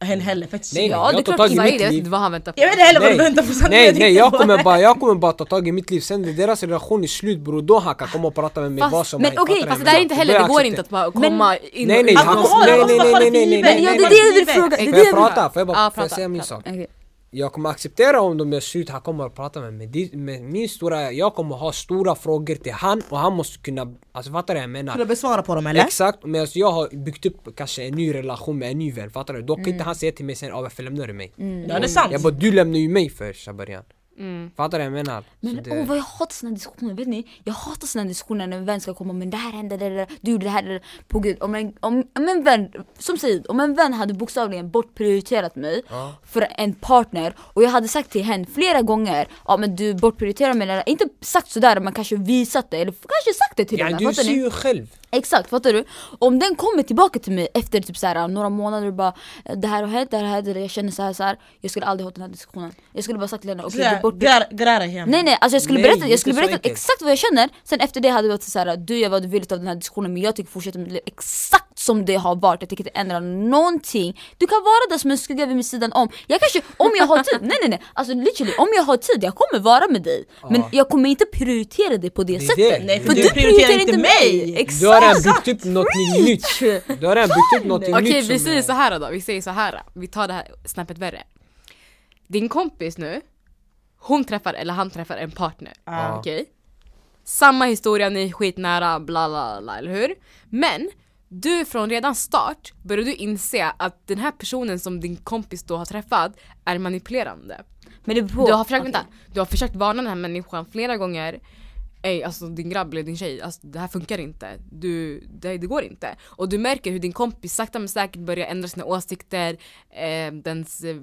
henne heller faktiskt. Nej, Ja, jag det är klart tag i Said, mitt jag vet inte vad han väntar på. Jag vet inte heller vad du Nej, väntar på sanningen. nej, nej jag kommer det. bara, jag kommer bara ta tag i mitt liv sen när deras relation är slut bror då han kan komma och prata med mig Fast- vad som men helst, okej, fattar Fast det där är inte heller, det går inte att bara komma in Nej, och nej, in Han han- och- kommer ha det, nej, han måste nej, vara nej, lite nej, givet. nej, Men ja, Nej, det är var det jag vill givet. fråga. Det är Får det jag jag vill- prata? Får jag bara Ja, får jag prata, säga min prata. sak? Okej. Jag kommer acceptera om de gör slut, han kommer att prata med mig. Men min stora, jag kommer ha stora frågor till han och han måste kunna, alltså fattar du vad jag menar? Du besvara på dem eller? Exakt, men alltså jag har byggt upp kanske en ny relation med en ny vän, fattar du? Då kan inte han säga till mig sen "Ah, varför lämnar du mig? Ja det är sant. Jag bara du lämnar ju mig för Shabarian Mm. Fattar du vad jag menar? Men Så det- åh vad jag hatar såna diskussioner, vet ni? Jag hatar såna diskussioner när en vän ska komma men det här hände, det där, du gjorde det här, det där. På gud, om en, om, om en vän, som säger, om en vän hade bokstavligen bortprioriterat mig Ja. för en partner och jag hade sagt till henne flera gånger ja men du bortprioriterar mig, eller inte sagt sådär men kanske visat det eller kanske sagt det till Ja, henne, du ser ni? ju själv Exakt, fattar du? Om den kommer tillbaka till mig efter typ såhär, några månader och bara Det här har hänt, det här har hänt, jag känner så här, så här. Jag skulle aldrig ha den här diskussionen Jag skulle bara sagt till henne, okej okay, bort Grära hem. Nej nej, alltså jag skulle Nej, berätta, jag skulle berätta exakt vad jag känner Sen efter det hade jag varit såhär, du jag vad du vill av den här diskussionen men jag tycker fortsätta liv exakt som det har varit Jag tänker inte ändra någonting Du kan vara där som en skugga vid min sidan om Jag kanske, om jag har tid, nej nej nej Alltså literally, om jag har tid, jag kommer vara med dig Men Ja. jag kommer inte prioritera dig på det, Det sättet det. Nej, för För du du prioriterar prioriterar inte mig. mig! Du har redan Exakt! byggt upp något nytt Du har redan byggt upp något nytt Okej vi säger är- så här då, vi säger så här. Vi tar det här snäppet värre. Din kompis nu, hon träffar eller han träffar en partner. Ja. Okej? Samma historia, ni är skitnära, bla bla bla, eller hur? Men du från redan start börjar du inse att den här personen som din kompis då har träffat är manipulerande. Men det beror Du har försökt, Okej. vänta, du har försökt varna den här människan flera gånger Ey alltså din grabb eller din tjej, alltså, det här funkar inte. Du, det, det går inte. Och du märker hur din kompis sakta men säkert börjar ändra sina åsikter, eh, dens eh,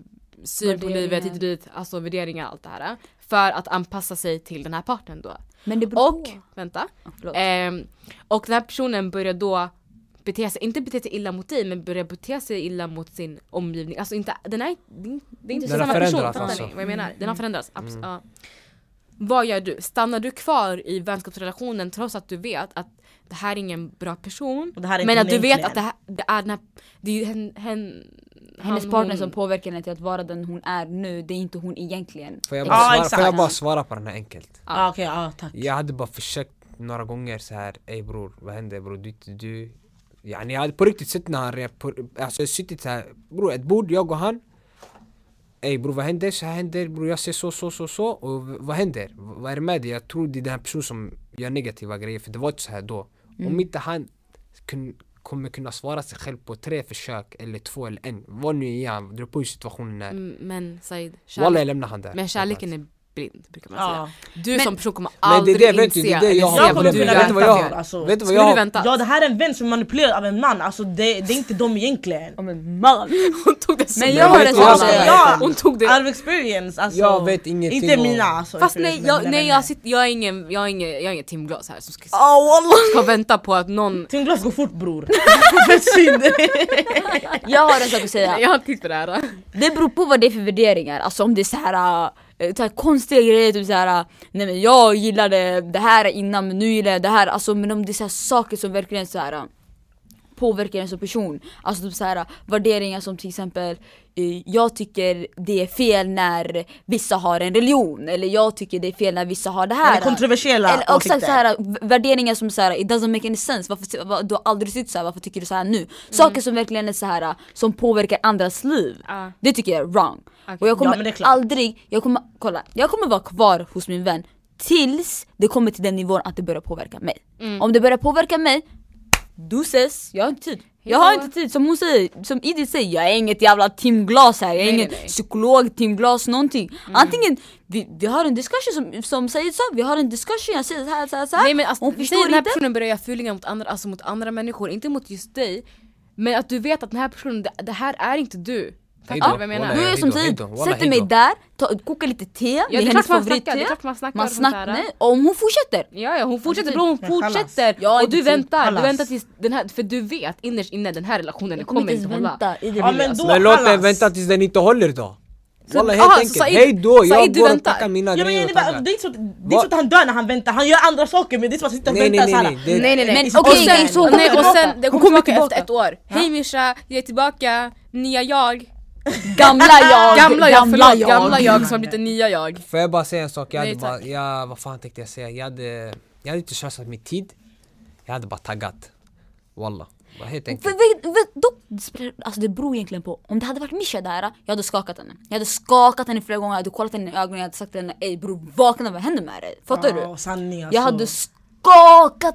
syn på livet, hit och dit, alltså värderingar allt det här. För att anpassa sig till den här parten då. Men det beror Och, på. vänta. Förlåt. Ehm, och den här personen börjar då bete sig, inte bete sig illa mot dig men börjar bete sig illa mot sin omgivning. Alltså inte, den är, det är- det är inte Den har samma person, alltså. ni vad jag menar? Den har förändrats, abs- Mm. ja. Vad gör du? Stannar du kvar i vänskapsrelationen trots att du vet att det här är ingen bra person? Och det här är Men att du vet att det, här, det är den här, det är hen, hen, Hennes han, partner hon- som påverkar henne till att vara den hon är nu, det är inte hon egentligen. Får jag Ja, bara, svara, exakt. får jag bara svara på den här enkelt? Ah, Okej, ja tack. Jag hade bara försökt några gånger så här, ey bror, vad händer bror? Du, du. Yani jag hade på riktigt sett när han på, alltså jag suttit så här, bror ett bord, jag och han. Ey bror vad händer? Så här händer, bror jag ser så, så, så, så. Och vad händer? Vad är det med dig? Jag tror det är den här personen som gör negativa grejer, för det var inte så här då. Om inte han kun, kommer kunna svara sig själv på tre försök, eller två eller en, vad nu är han, det beror på hur situationen är. Mm, Men Said, Walla kärlek, jag lämnar han där. men kärleken är blind brukar man Ja. säga. Du som person kommer Men det är aldrig det, vet du, det är inse det jag eller har se kommer vad problem du kunna du vad vänta jag har? alltså. Vet du vad du jag vänta? Ja det här är en vän som är manipulerad av en man, alltså det, det är inte dem egentligen. Om en man. Hon tog det som Men en- jag har jag säga. säga? Hon tog det Out of experience alltså. Jag vet ingenting Inte mina alltså. Fast nej, jag, men nej jag, sitter, jag, är ingen, jag, är ingen, jag är ingen timglas här som ska, Oh, ska vänta på att någon... [LAUGHS] Timglas går fort bror. [LAUGHS] Jag har en sak att säga. Jag har tid för det här. Det beror på vad det är för värderingar, alltså om det är så här, äh, Eh, så här konstiga grejer, typ så här, eh, nej men jag gillade det här innan men nu gillar jag det här, alltså men om det är så här saker som verkligen så här eh, påverkar en som person. Alltså typ så här, värderingar som till exempel eh, jag tycker det är fel när vissa har en religion eller jag tycker det är fel när vissa har det här. Eller kontroversiella Eller, exakt åsikter. så här, värderingar som så här, it doesn't make any sense, varför, du har aldrig tyckt så här, varför tycker du så här nu? Saker som verkligen är så här som påverkar andras liv. Ja. Det tycker jag är wrong. Och jag Ja, kommer klart. aldrig, jag kommer, kolla, jag kommer vara kvar hos min vän tills det kommer till den nivån att det börjar påverka mig. Mm. Om det börjar påverka mig, du ses, jag har inte tid. Jag har inte tid, som hon säger, som Idil säger, jag är inget jävla timglas här, jag är Nej, ingen nej, psykolog, timglas, någonting. Antingen, vi, vi har en discussion som, som Said sa, vi har en discussion, jag säger så här, så här, så här. Nej men alltså, hon förstår den här inte. personen börjar göra fulingar mot andra, alltså mot andra människor, inte mot just dig. Men att du vet att den här personen, det, det här är inte du. Fattar du vad jag menar? Då är som Said, sätter mig där, ta, kokar lite te, Ja, är hennes klart man snackar, favoritte. det är klart man snackar Man och sånt snackar, där. nej, och hon fortsätter. Ja, ja hon fortsätter typ, bro, hon fortsätter! Har och du väntar, du väntar tills den här, för du vet innerst inne den här relationen Jag kommer inte hålla. Ja men då Men låt den vänta tills den inte håller då. Så- Walla helt så enkelt, Said- hej då! Jag Said, du går och packar mina Ja, grejer det, och är taggar. det är inte så, att han dör när han väntar, han gör andra saker men det är som att han sitter och väntar nej, nej, såhär. nej, det- Nej nej nej, Men och okej, hon kommer tillbaka. efter ett år. Hej Misha, jag är tillbaka, nya jag. [LAUGHS] Gamla jag, Gamla jag, förlåt, gamla jag som har blivit det nya jag. Får jag bara säga en sak? Jag Nej, hade bara, jag, vad fan tänkte jag säga? Jag hade, jag hade inte slösat min tid. Jag hade bara taggat. Walla. Bara helt För, enkelt. vet, vet, dock, alltså det beror egentligen på, om det hade varit Misha där, jag hade skakat henne. Jag hade skakat henne flera gånger, jag hade kollat henne i ögonen, jag hade sagt till henne ey bror vakna vad händer med dig? Fattar du? Ja, sanning alltså. Jag hade skakat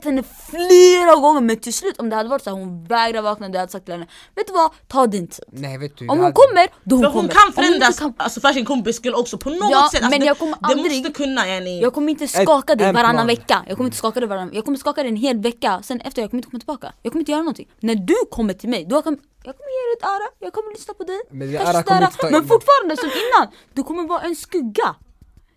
henne flera gånger men till slut om det hade varit så här, hon vägrar vakna, då hade jag sagt till henne Vet du vad, ta din tid. Nej vet du. Om hon hade- kommer, då hon För hon kommer. kan hon förändras, kan- alltså för sin kompis skull också på något Ja, sätt. Alltså, men det, jag kommer det aldrig- måste kunna yani. Jag kommer inte skaka dig varannan vecka, jag kommer inte skaka dig varannan Jag kommer skaka dig en hel vecka, sen efter jag kommer inte komma tillbaka Jag kommer inte göra någonting När du kommer till mig, då kommer jag kommer ge dig ett öra, jag kommer lyssna på dig Men det kanske störa, inte ta- Men fortfarande som innan, du kommer vara en skugga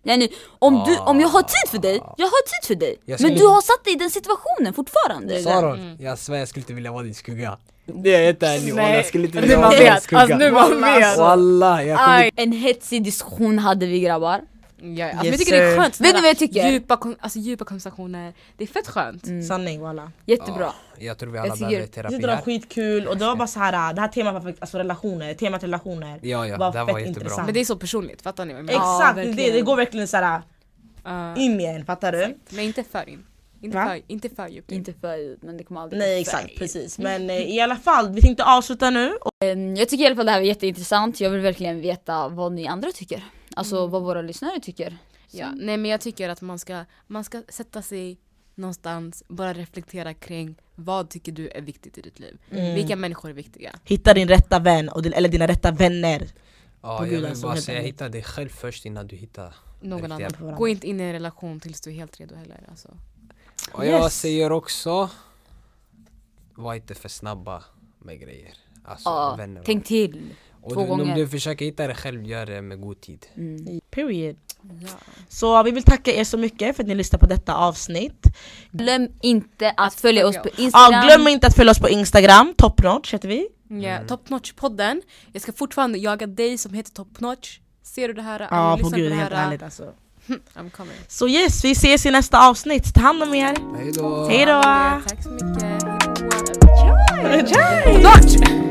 Yani, om, du, om jag har tid för dig, jag har tid för dig. Jag Men skulle- du har satt dig i den situationen fortfarande Saron, jag svär jag skulle inte vilja vara din skugga. Det är jag helt ärlig, walla jag skulle inte nu vilja man vara din vet, skugga. alltså nu man vet. Walla, jag kommer Aj. En hetsig diskussion hade vi grabbar Ja, alltså, Yes, jag tycker det är skönt, Vet du sådana vad jag tycker? Djupa, alltså, djupa konversationer, det är fett skönt. Sanning walla. Jättebra Jag tror vi alla Jag tycker- behöver Det terapi var här. skitkul och det var bara så här. det här temat var för, alltså relationer, temat relationer Ja, ja, var det fett var jättebra. intressant. Men det är så personligt, fattar ni vad jag menar? Ja, Exakt, det, det, det går verkligen så här Ja. in i en, fattar du? Men inte för in. Inte för, inte för djupt in. Inte för djupt men det kommer aldrig Nej exakt, för precis. Men eh, i alla fall, vi tänkte avsluta nu. Och, Jag tycker i alla fall det här var jätteintressant, jag vill verkligen veta vad ni andra tycker Alltså Mm. vad våra lyssnare tycker Ja, nej men jag tycker att man ska, man ska sätta sig någonstans, bara reflektera kring vad tycker du är viktigt i ditt liv? Mm. Vilka människor är viktiga? hitta din rätta vän, och din, eller dina rätta vänner. Ja, På jag vill alltså, bara helt säga hitta dig själv först innan du hittar någon annan. Gå inte in i en relation tills du är helt redo heller. Alltså. Och jag Yes. säger också, var inte för snabba med grejer. Alltså Ja, vänner. tänk till. Och två du, om gånger. du försöker hitta det själv, gör det med god tid. Mm. Period. Ja. Så vi vill tacka er så mycket för att ni lyssnade på detta avsnitt. Glöm inte att följa oss på Ja, Instagram. glöm inte att följa oss på Instagram, topnotch heter vi. Ja, Top Notch-podden. Jag ska fortfarande jaga dig som heter Top Notch. Ser du det här? Ja på gud, det helt här? ärligt alltså. I'm coming. Så yes, vi ses i nästa avsnitt. Ta hand om er. Hejdå! Hej då! Tack så mycket. Hejdå. Ciao! Notch!